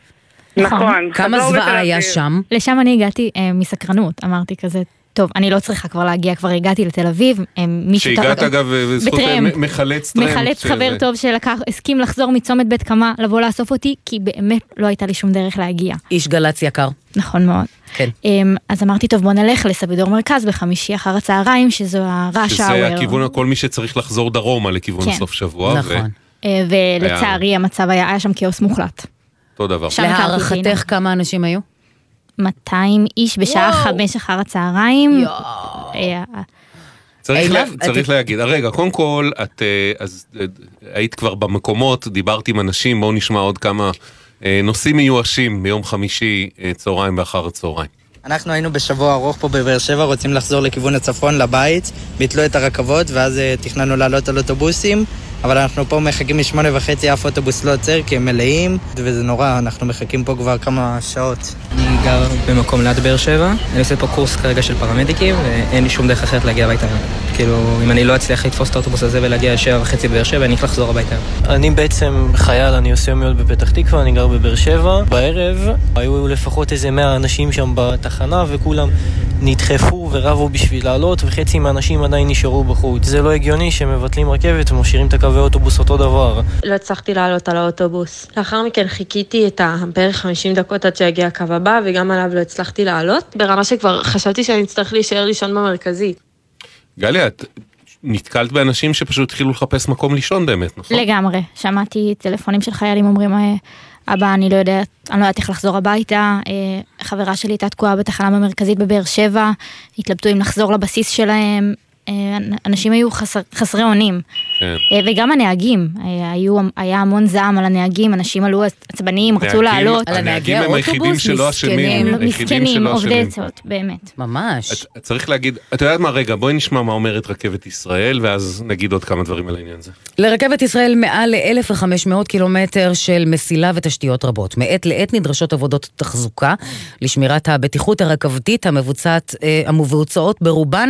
נכון. כמה זוועה היה. שם? לשם אני הגעתי אה, מסקרנות, אמרתי כזה, טוב, אני לא צריכה כבר להגיע, כבר הגעתי לתל אביב, אה, מישהו... שהגעת טרק- אגב בזכות מחלץ טרמפ. מחלץ של- חבר טוב שלקח, הסכים לחזור מצומת בית קמה, לבוא לאסוף אותי, כי באמת לא הייתה לי שום דרך להגיע. איש גל"צ יקר. נכון מאוד. כן. אמ, אז אמרתי, טוב, בוא נלך לסבידור מרכז בחמישי אחר הצהריים, שזו הרעש שזה הכיוון, כל מי שצריך לחזור דרומה לכיוון כן. סוף שבוע. נכון. אה, ולצערי המצב היה, היה שם כאוס מוחלט. אותו דבר. להערכתך כמה אנשים היו? 200 איש בשעה וואו. חמש אחר הצהריים. אה, צריך, לה, צריך את- להגיד, רגע, קודם כל, את אה, אז, אה, היית כבר במקומות, דיברת עם אנשים, בואו נשמע עוד כמה אה, נושאים מיואשים ביום חמישי, אה, צהריים ואחר הצהריים. אנחנו היינו בשבוע ארוך פה בבאר שבע, רוצים לחזור לכיוון הצפון לבית, ביטלו את הרכבות ואז אה, תכננו לעלות על אוטובוסים, אבל אנחנו פה מחכים משמונה וחצי, אף אוטובוס לא עוצר כי הם מלאים, וזה נורא, אנחנו מחכים פה כבר כמה שעות. אני גר במקום ליד באר שבע, אני עושה פה קורס כרגע של פרמדיקים, ואין לי שום דרך אחרת להגיע הביתה. כאילו, אם אני לא אצליח לתפוס את האוטובוס הזה ולהגיע לשבע וחצי בבאר שבע, אני צריך לחזור הביתה. אני בעצם חייל, אני עושה יומיות בפתח תקווה, אני גר בבאר שבע. בערב היו לפחות איזה 100 אנשים שם בתחנה, וכולם נדחפו ורבו בשביל לעלות, וחצי מהאנשים עדיין נשארו בחוץ. זה לא הגיוני שמבטלים רכבת ומשאירים את הקווי אוטובוס אותו דבר. לא הצלחתי לעלות על האוטובוס. לאחר מכן חיכיתי את ה- בערך 50 דקות עד שיגיע הקו הבא, וגם עליו לא הצלחתי לעלות, ברמה שכבר חשבתי שאני אצטרך להישאר לישון במרכזי. גליה, את נתקלת באנשים שפשוט התחילו לחפש מקום לישון באמת, נכון? לגמרי, שמעתי טלפונים של חיילים אומרים, אה, אבא, אני לא יודעת, אני לא יודעת איך לחזור הביתה, אה, חברה שלי הייתה תקועה בתחנה המרכזית בבאר שבע, התלבטו אם לחזור לבסיס שלהם, אנשים היו חסר, חסרי אונים. כן. אה, וגם הנהגים, אה, היו, היה המון זעם על הנהגים, אנשים עלו עצבניים, רצו הנהגים- לעלות. הנהגים הם היחידים שלא אשמים, מסכנים, עובדי. עצות, באמת. ממש. את- צריך להגיד, את יודעת מה, רגע, בואי נשמע מה אומרת רכבת ישראל, ואז נגיד עוד כמה דברים על העניין הזה. לרכבת ישראל מעל ל-1,500 קילומטר של מסילה ותשתיות רבות. מעת לעת נדרשות עבודות תחזוקה לשמירת הבטיחות הרכבתית המבוצעת, אה, המבוצעות ברובן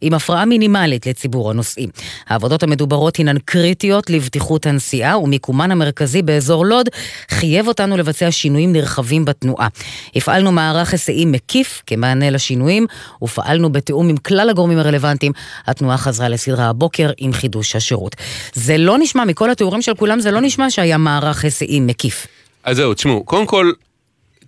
עם הפרעה מינימלית לציבור הנוסעים. העבודות המדוברות הינן קריטיות לבטיחות הנסיעה ומיקומן המרכזי באזור לוד חייב אותנו לבצע שינויים נרחבים בתנועה. הפעלנו מערך היסעים מקיף כמענה לשינויים ופעלנו בתיאום עם כלל הגורמים הרלוונטיים. התנועה חזרה לסדרה הבוקר עם חידוש השירות. זה לא נשמע, מכל התיאורים של כולם, זה לא נשמע שהיה מערך היסעים מקיף. אז זהו, תשמעו, קודם כל,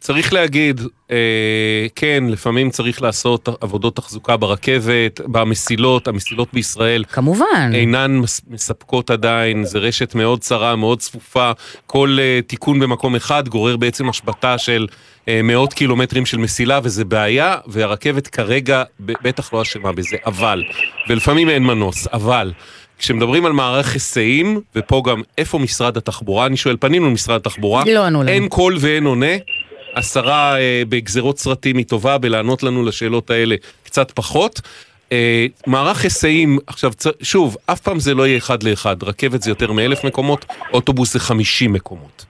צריך להגיד, אה, כן, לפעמים צריך לעשות עבודות תחזוקה ברכבת, במסילות, המסילות בישראל. כמובן. אינן מס, מספקות עדיין, זו רשת מאוד צרה, מאוד צפופה. כל אה, תיקון במקום אחד גורר בעצם השבתה של אה, מאות קילומטרים של מסילה, וזה בעיה, והרכבת כרגע בטח לא אשמה בזה, אבל, ולפעמים אין מנוס, אבל. כשמדברים על מערך היסעים, ופה גם איפה משרד התחבורה, אני שואל, פנינו למשרד התחבורה, לא ענו לנו. אין קול ואין עונה, השרה אה, בגזרות סרטים היא טובה בלענות לנו לשאלות האלה קצת פחות. אה, מערך היסעים, עכשיו שוב, אף פעם זה לא יהיה אחד לאחד, רכבת זה יותר מאלף מקומות, אוטובוס זה חמישים מקומות.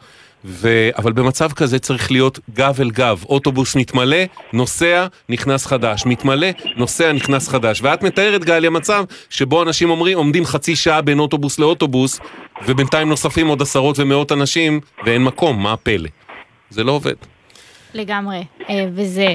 ו... אבל במצב כזה צריך להיות גב אל גב, אוטובוס מתמלא, נוסע, נכנס חדש, מתמלא, נוסע, נכנס חדש. ואת מתארת, גליה, מצב שבו אנשים אומרים, עומדים חצי שעה בין אוטובוס לאוטובוס, ובינתיים נוספים עוד עשרות ומאות אנשים, ואין מקום, מה הפלא? זה לא עובד. לגמרי, אה, וזה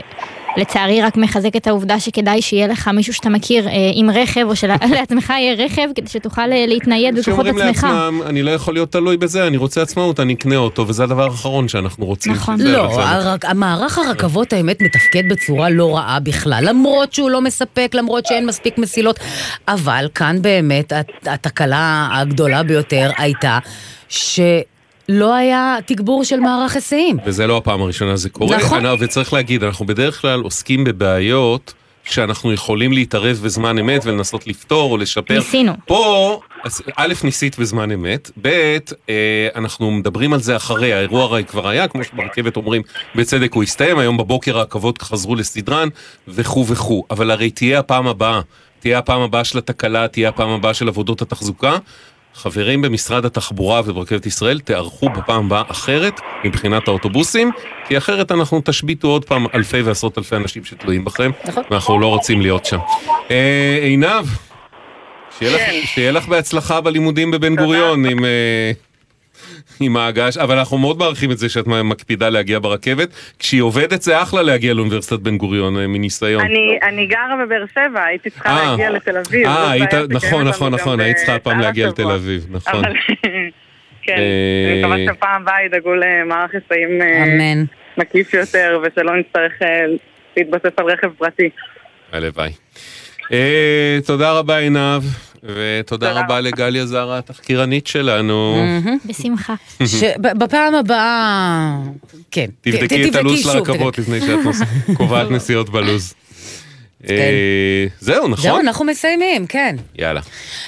לצערי רק מחזק את העובדה שכדאי שיהיה לך מישהו שאתה מכיר אה, עם רכב, או שלעצמך יהיה רכב, כדי שתוכל אה, להתנייד בכוחות שאומרים עצמך. לעצמם, אני לא יכול להיות תלוי בזה, אני רוצה עצמאות, אני אקנה אותו, וזה הדבר האחרון שאנחנו רוצים. נכון. לא. הרק- המערך הרכבות האמת מתפקד בצורה לא רעה בכלל, למרות שהוא לא מספק, למרות שאין מספיק מסילות, אבל כאן באמת הת- התקלה הגדולה ביותר הייתה שלא היה תגבור של מערך היסעים. וזה לא הפעם הראשונה שזה קורה. נכון. אני- וצריך להגיד, אנחנו בדרך כלל עוסקים בבעיות שאנחנו יכולים להתערב בזמן אמת ולנסות לפתור או לשפר. ניסינו. פה, אז א', ניסית בזמן אמת, ב', אה, אנחנו מדברים על זה אחרי, האירוע הרי כבר היה, כמו שברכבת אומרים, בצדק הוא הסתיים, היום בבוקר הרכבות חזרו לסדרן, וכו' וכו', אבל הרי תהיה הפעם הבאה, תהיה הפעם הבאה של התקלה, תהיה הפעם הבאה של עבודות התחזוקה. חברים במשרד התחבורה וברכבת ישראל, תיערכו בפעם הבאה אחרת מבחינת האוטובוסים, כי אחרת אנחנו תשביתו עוד פעם אלפי ועשרות אלפי אנשים שתלויים בכם, ואנחנו לא רוצים להיות שם. אה, עינב, שיהיה לך, שיהיה לך בהצלחה בלימודים בבן גוריון עם, אה, עם ההגעה, אבל אנחנו מאוד מעריכים את זה שאת מקפידה להגיע ברכבת. כשהיא עובדת זה אחלה להגיע לאוניברסיטת בן גוריון, אה, מניסיון. אני, אני גרה בבאר שבע, הייתי צריכה אה. להגיע לתל אביב. אה, היית, נכון, נכון, נכון, היית צריכה פעם בשאר להגיע לתל. אביב, נכון. אבל כן, אה, אני מקווה שפעם הבאה ידאגו למערך היסעים אה, אמן. מקיף יותר, ושלא נצטרך אה, להתבסס על רכב פרטי. הלוואי. אה, תודה רבה עינב, ותודה רבה לגליה זרה, התחקירנית שלנו. בשמחה. בפעם הבאה, כן. תבדקי את הלו"ז של הרכבות לפני שאת קובעת נסיעות בלו"ז. אה, זהו, זהו, נכון? אנחנו מסיימים, כן. יאללה.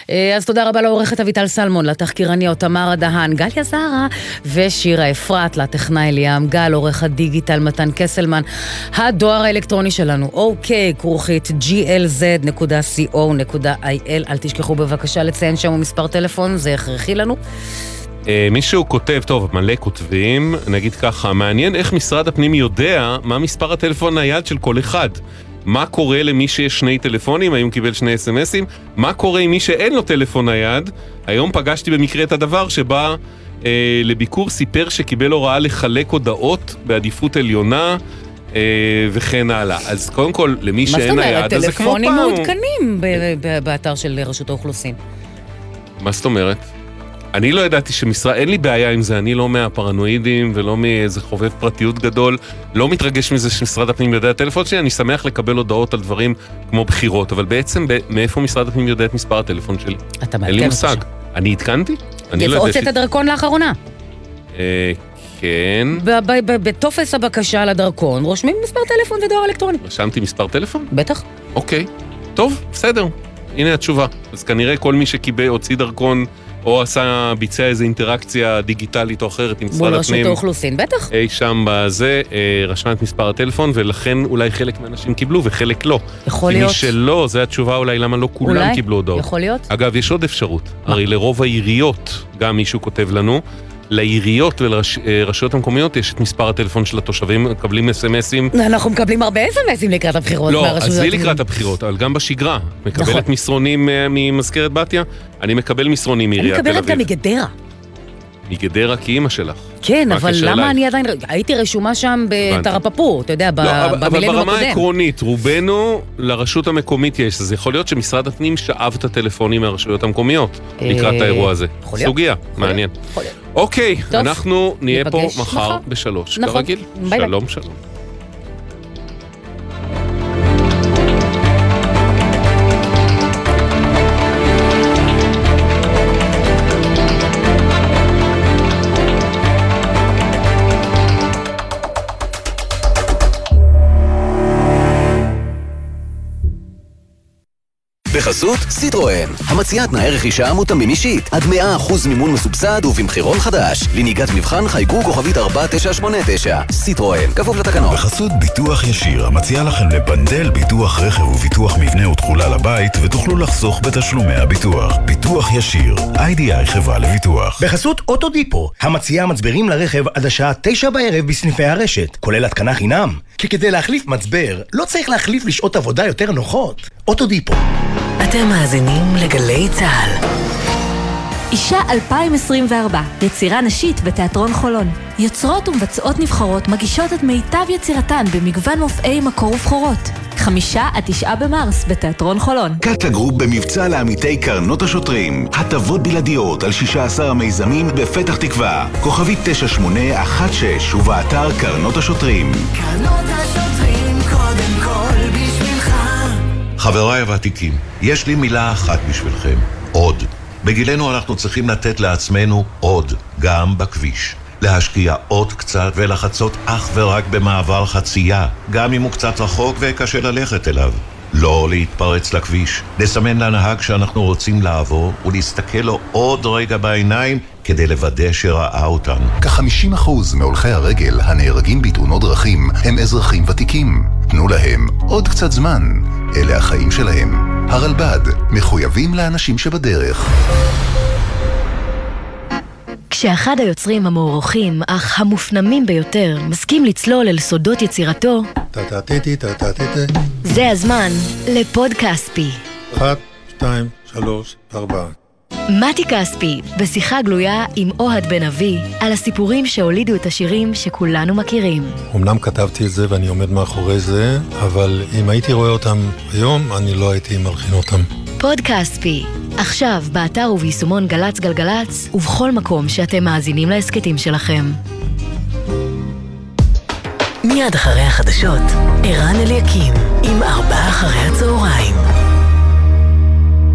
אה, אז תודה רבה לעורכת אביטל סלמון, לתחקירניות תמרה דהן, גליה זרה ושירה אפרת, לטכנאי ליאם גל, עורך הדיגיטל מתן קסלמן. הדואר האלקטרוני שלנו, אוקיי, כרוכית glz.co.il. אל תשכחו בבקשה לציין שם מספר טלפון, זה הכרחי לנו. אה, מישהו כותב, טוב, מלא כותבים, נגיד ככה, מעניין איך משרד הפנים יודע מה מספר הטלפון הנייד של כל אחד. מה קורה למי שיש שני טלפונים, האם הוא קיבל שני אס.אם.אסים? מה קורה עם מי שאין לו טלפון נייד? היום פגשתי במקרה את הדוור שבא אה, לביקור סיפר שקיבל הוראה לחלק הודעות בעדיפות עליונה. אה, וכן הלאה. אז קודם כל, למי מה זאת שאין נייד, אומרת? אז זה כמו פעם. טלפונים מעודכנים ב- ב- באתר של רשות האוכלוסין. מה זאת אומרת? אני לא ידעתי שמשרד, אין לי בעיה עם זה, אני לא מהפרנואידים ולא מאיזה חובב פרטיות גדול, לא מתרגש מזה שמשרד הפנים יודע את הטלפון שלי, אני שמח לקבל הודעות על דברים כמו בחירות, אבל בעצם ב- מאיפה משרד הפנים יודע את מספר הטלפון שלי? אתה אין לי מעדכן מושג. אני עדכנתי? אני לא ידעתי. דרכון לאחרונה. אה, כן, בטופס הבקשה לדרכון רושמים מספר טלפון ודואר אלקטרוני. רשמתי מספר טלפון? בטח. אוקיי, טוב, בסדר. הנה התשובה. אז כנראה כל מי שקיבל, הוציא דרכון, או עשה, ביצע איזו אינטראקציה דיגיטלית או אחרת עם משרד מול הפנים. רשות האוכלוסין, בטח. אי שם בזה, אה, רשמה את מספר הטלפון, ולכן אולי חלק מהאנשים קיבלו וחלק לא. יכול כי להיות. מי שלא, זו התשובה אולי למה לא כולם אולי, קיבלו הודעות. יכול להיות. אגב, יש עוד אפשרות. הרי לרוב העיריות, גם מישהו כותב לנו, לעיריות ולרשויות המקומיות יש את מספר הטלפון של התושבים, מקבלים אס.אם.אסים. אנחנו מקבלים הרבה אס.אם.אסים לקראת הבחירות לא. עזבי לקראת הבחירות, אבל גם בשגרה. מקבלת נכון. מסרונים אה, ממזכרת בתיה? אני מקבל מסרונים אני מעיריית תל מקבלת גם אביב. מגדרה. מגדרה כאימא שלך. כן, אבל למה? אני עדיין... הייתי רשומה שם בתרפפור, אתה יודע, לא, אבל, אבל במילניום ברמה הקודם. העקרונית, רובנו, לרשות המקומית יש, אז יכול להיות שמשרד הפנים שאב את הטלפונים מהרשויות המקומיות אה, לקראת האירוע הזה. יכול להיות. סוגיה, מעניין. אוקיי, טוב, אנחנו נהיה פה מחר מחר. בשלוש, נכון. כרגיל. ביי ביי. שלום, שלום. בחסות סיטרואן, המציעה תנאי רכישה המותאמים אישית, עד 100% מימון מסובסד ובמחירון חדש. לנהיגת מבחן חייגו כוכבית 4989. סיטרואן, כפוף לתקנון. בחסות ביטוח ישיר, המציע לכם לבנדל ביטוח רכב וביטוח מבנה ותכולה לבית, ותוכלו לחסוך בתשלומי הביטוח. ביטוח ישיר, איי-די-איי חברה לביטוח. בחסות אוטודיפו, המציעה מצברים לרכב עד השעה תשע בערב בסניפי הרשת, כולל התקנה חינם. כי כדי להחליף מצבר, לא צריך להחליף לשעות עבודה יותר נוחות. אוטודיפו. אתם מאזינים לגלי צה"ל. אישה 2024, יצירה נשית בתיאטרון חולון. יוצרות ומבצעות נבחרות מגישות את מיטב יצירתן במגוון מופעי מקור ובכורות. חמישה עד תשעה במרס בתיאטרון חולון. קאטה גרופ במבצע לעמיתי קרנות השוטרים. הטבות בלעדיות על 16 המיזמים בפתח תקווה. כוכבית 9816 ובאתר קרנות השוטרים. קרנות השוטרים חבריי הוותיקים, יש לי מילה אחת בשבילכם, עוד. בגילנו אנחנו צריכים לתת לעצמנו עוד, גם בכביש. להשקיע עוד קצת ולחצות אך ורק במעבר חצייה, גם אם הוא קצת רחוק וקשה ללכת אליו. לא להתפרץ לכביש, לסמן לנהג שאנחנו רוצים לעבור ולהסתכל לו עוד רגע בעיניים כדי לוודא שראה אותנו. כ-50% מהולכי הרגל הנהרגים בתאונות דרכים הם אזרחים ותיקים. תנו להם עוד קצת זמן. אלה החיים שלהם. הרלב"ד, מחויבים לאנשים שבדרך. כשאחד היוצרים המוערוכים, אך המופנמים ביותר, מסכים לצלול אל סודות יצירתו. זה הזמן לפוד כספי. אחת, שתיים, שלוש, ארבע. מתי כספי, בשיחה גלויה עם אוהד בן אבי, על הסיפורים שהולידו את השירים שכולנו מכירים. אמנם כתבתי את זה ואני עומד מאחורי זה, אבל אם הייתי רואה אותם היום, אני לא הייתי מלחין אותם. פוד כספי, עכשיו באתר וביישומון גל"צ גלגלצ, ובכל מקום שאתם מאזינים להסכתים שלכם. מיד אחרי החדשות, ערן אליקים, עם ארבעה אחרי הצהריים.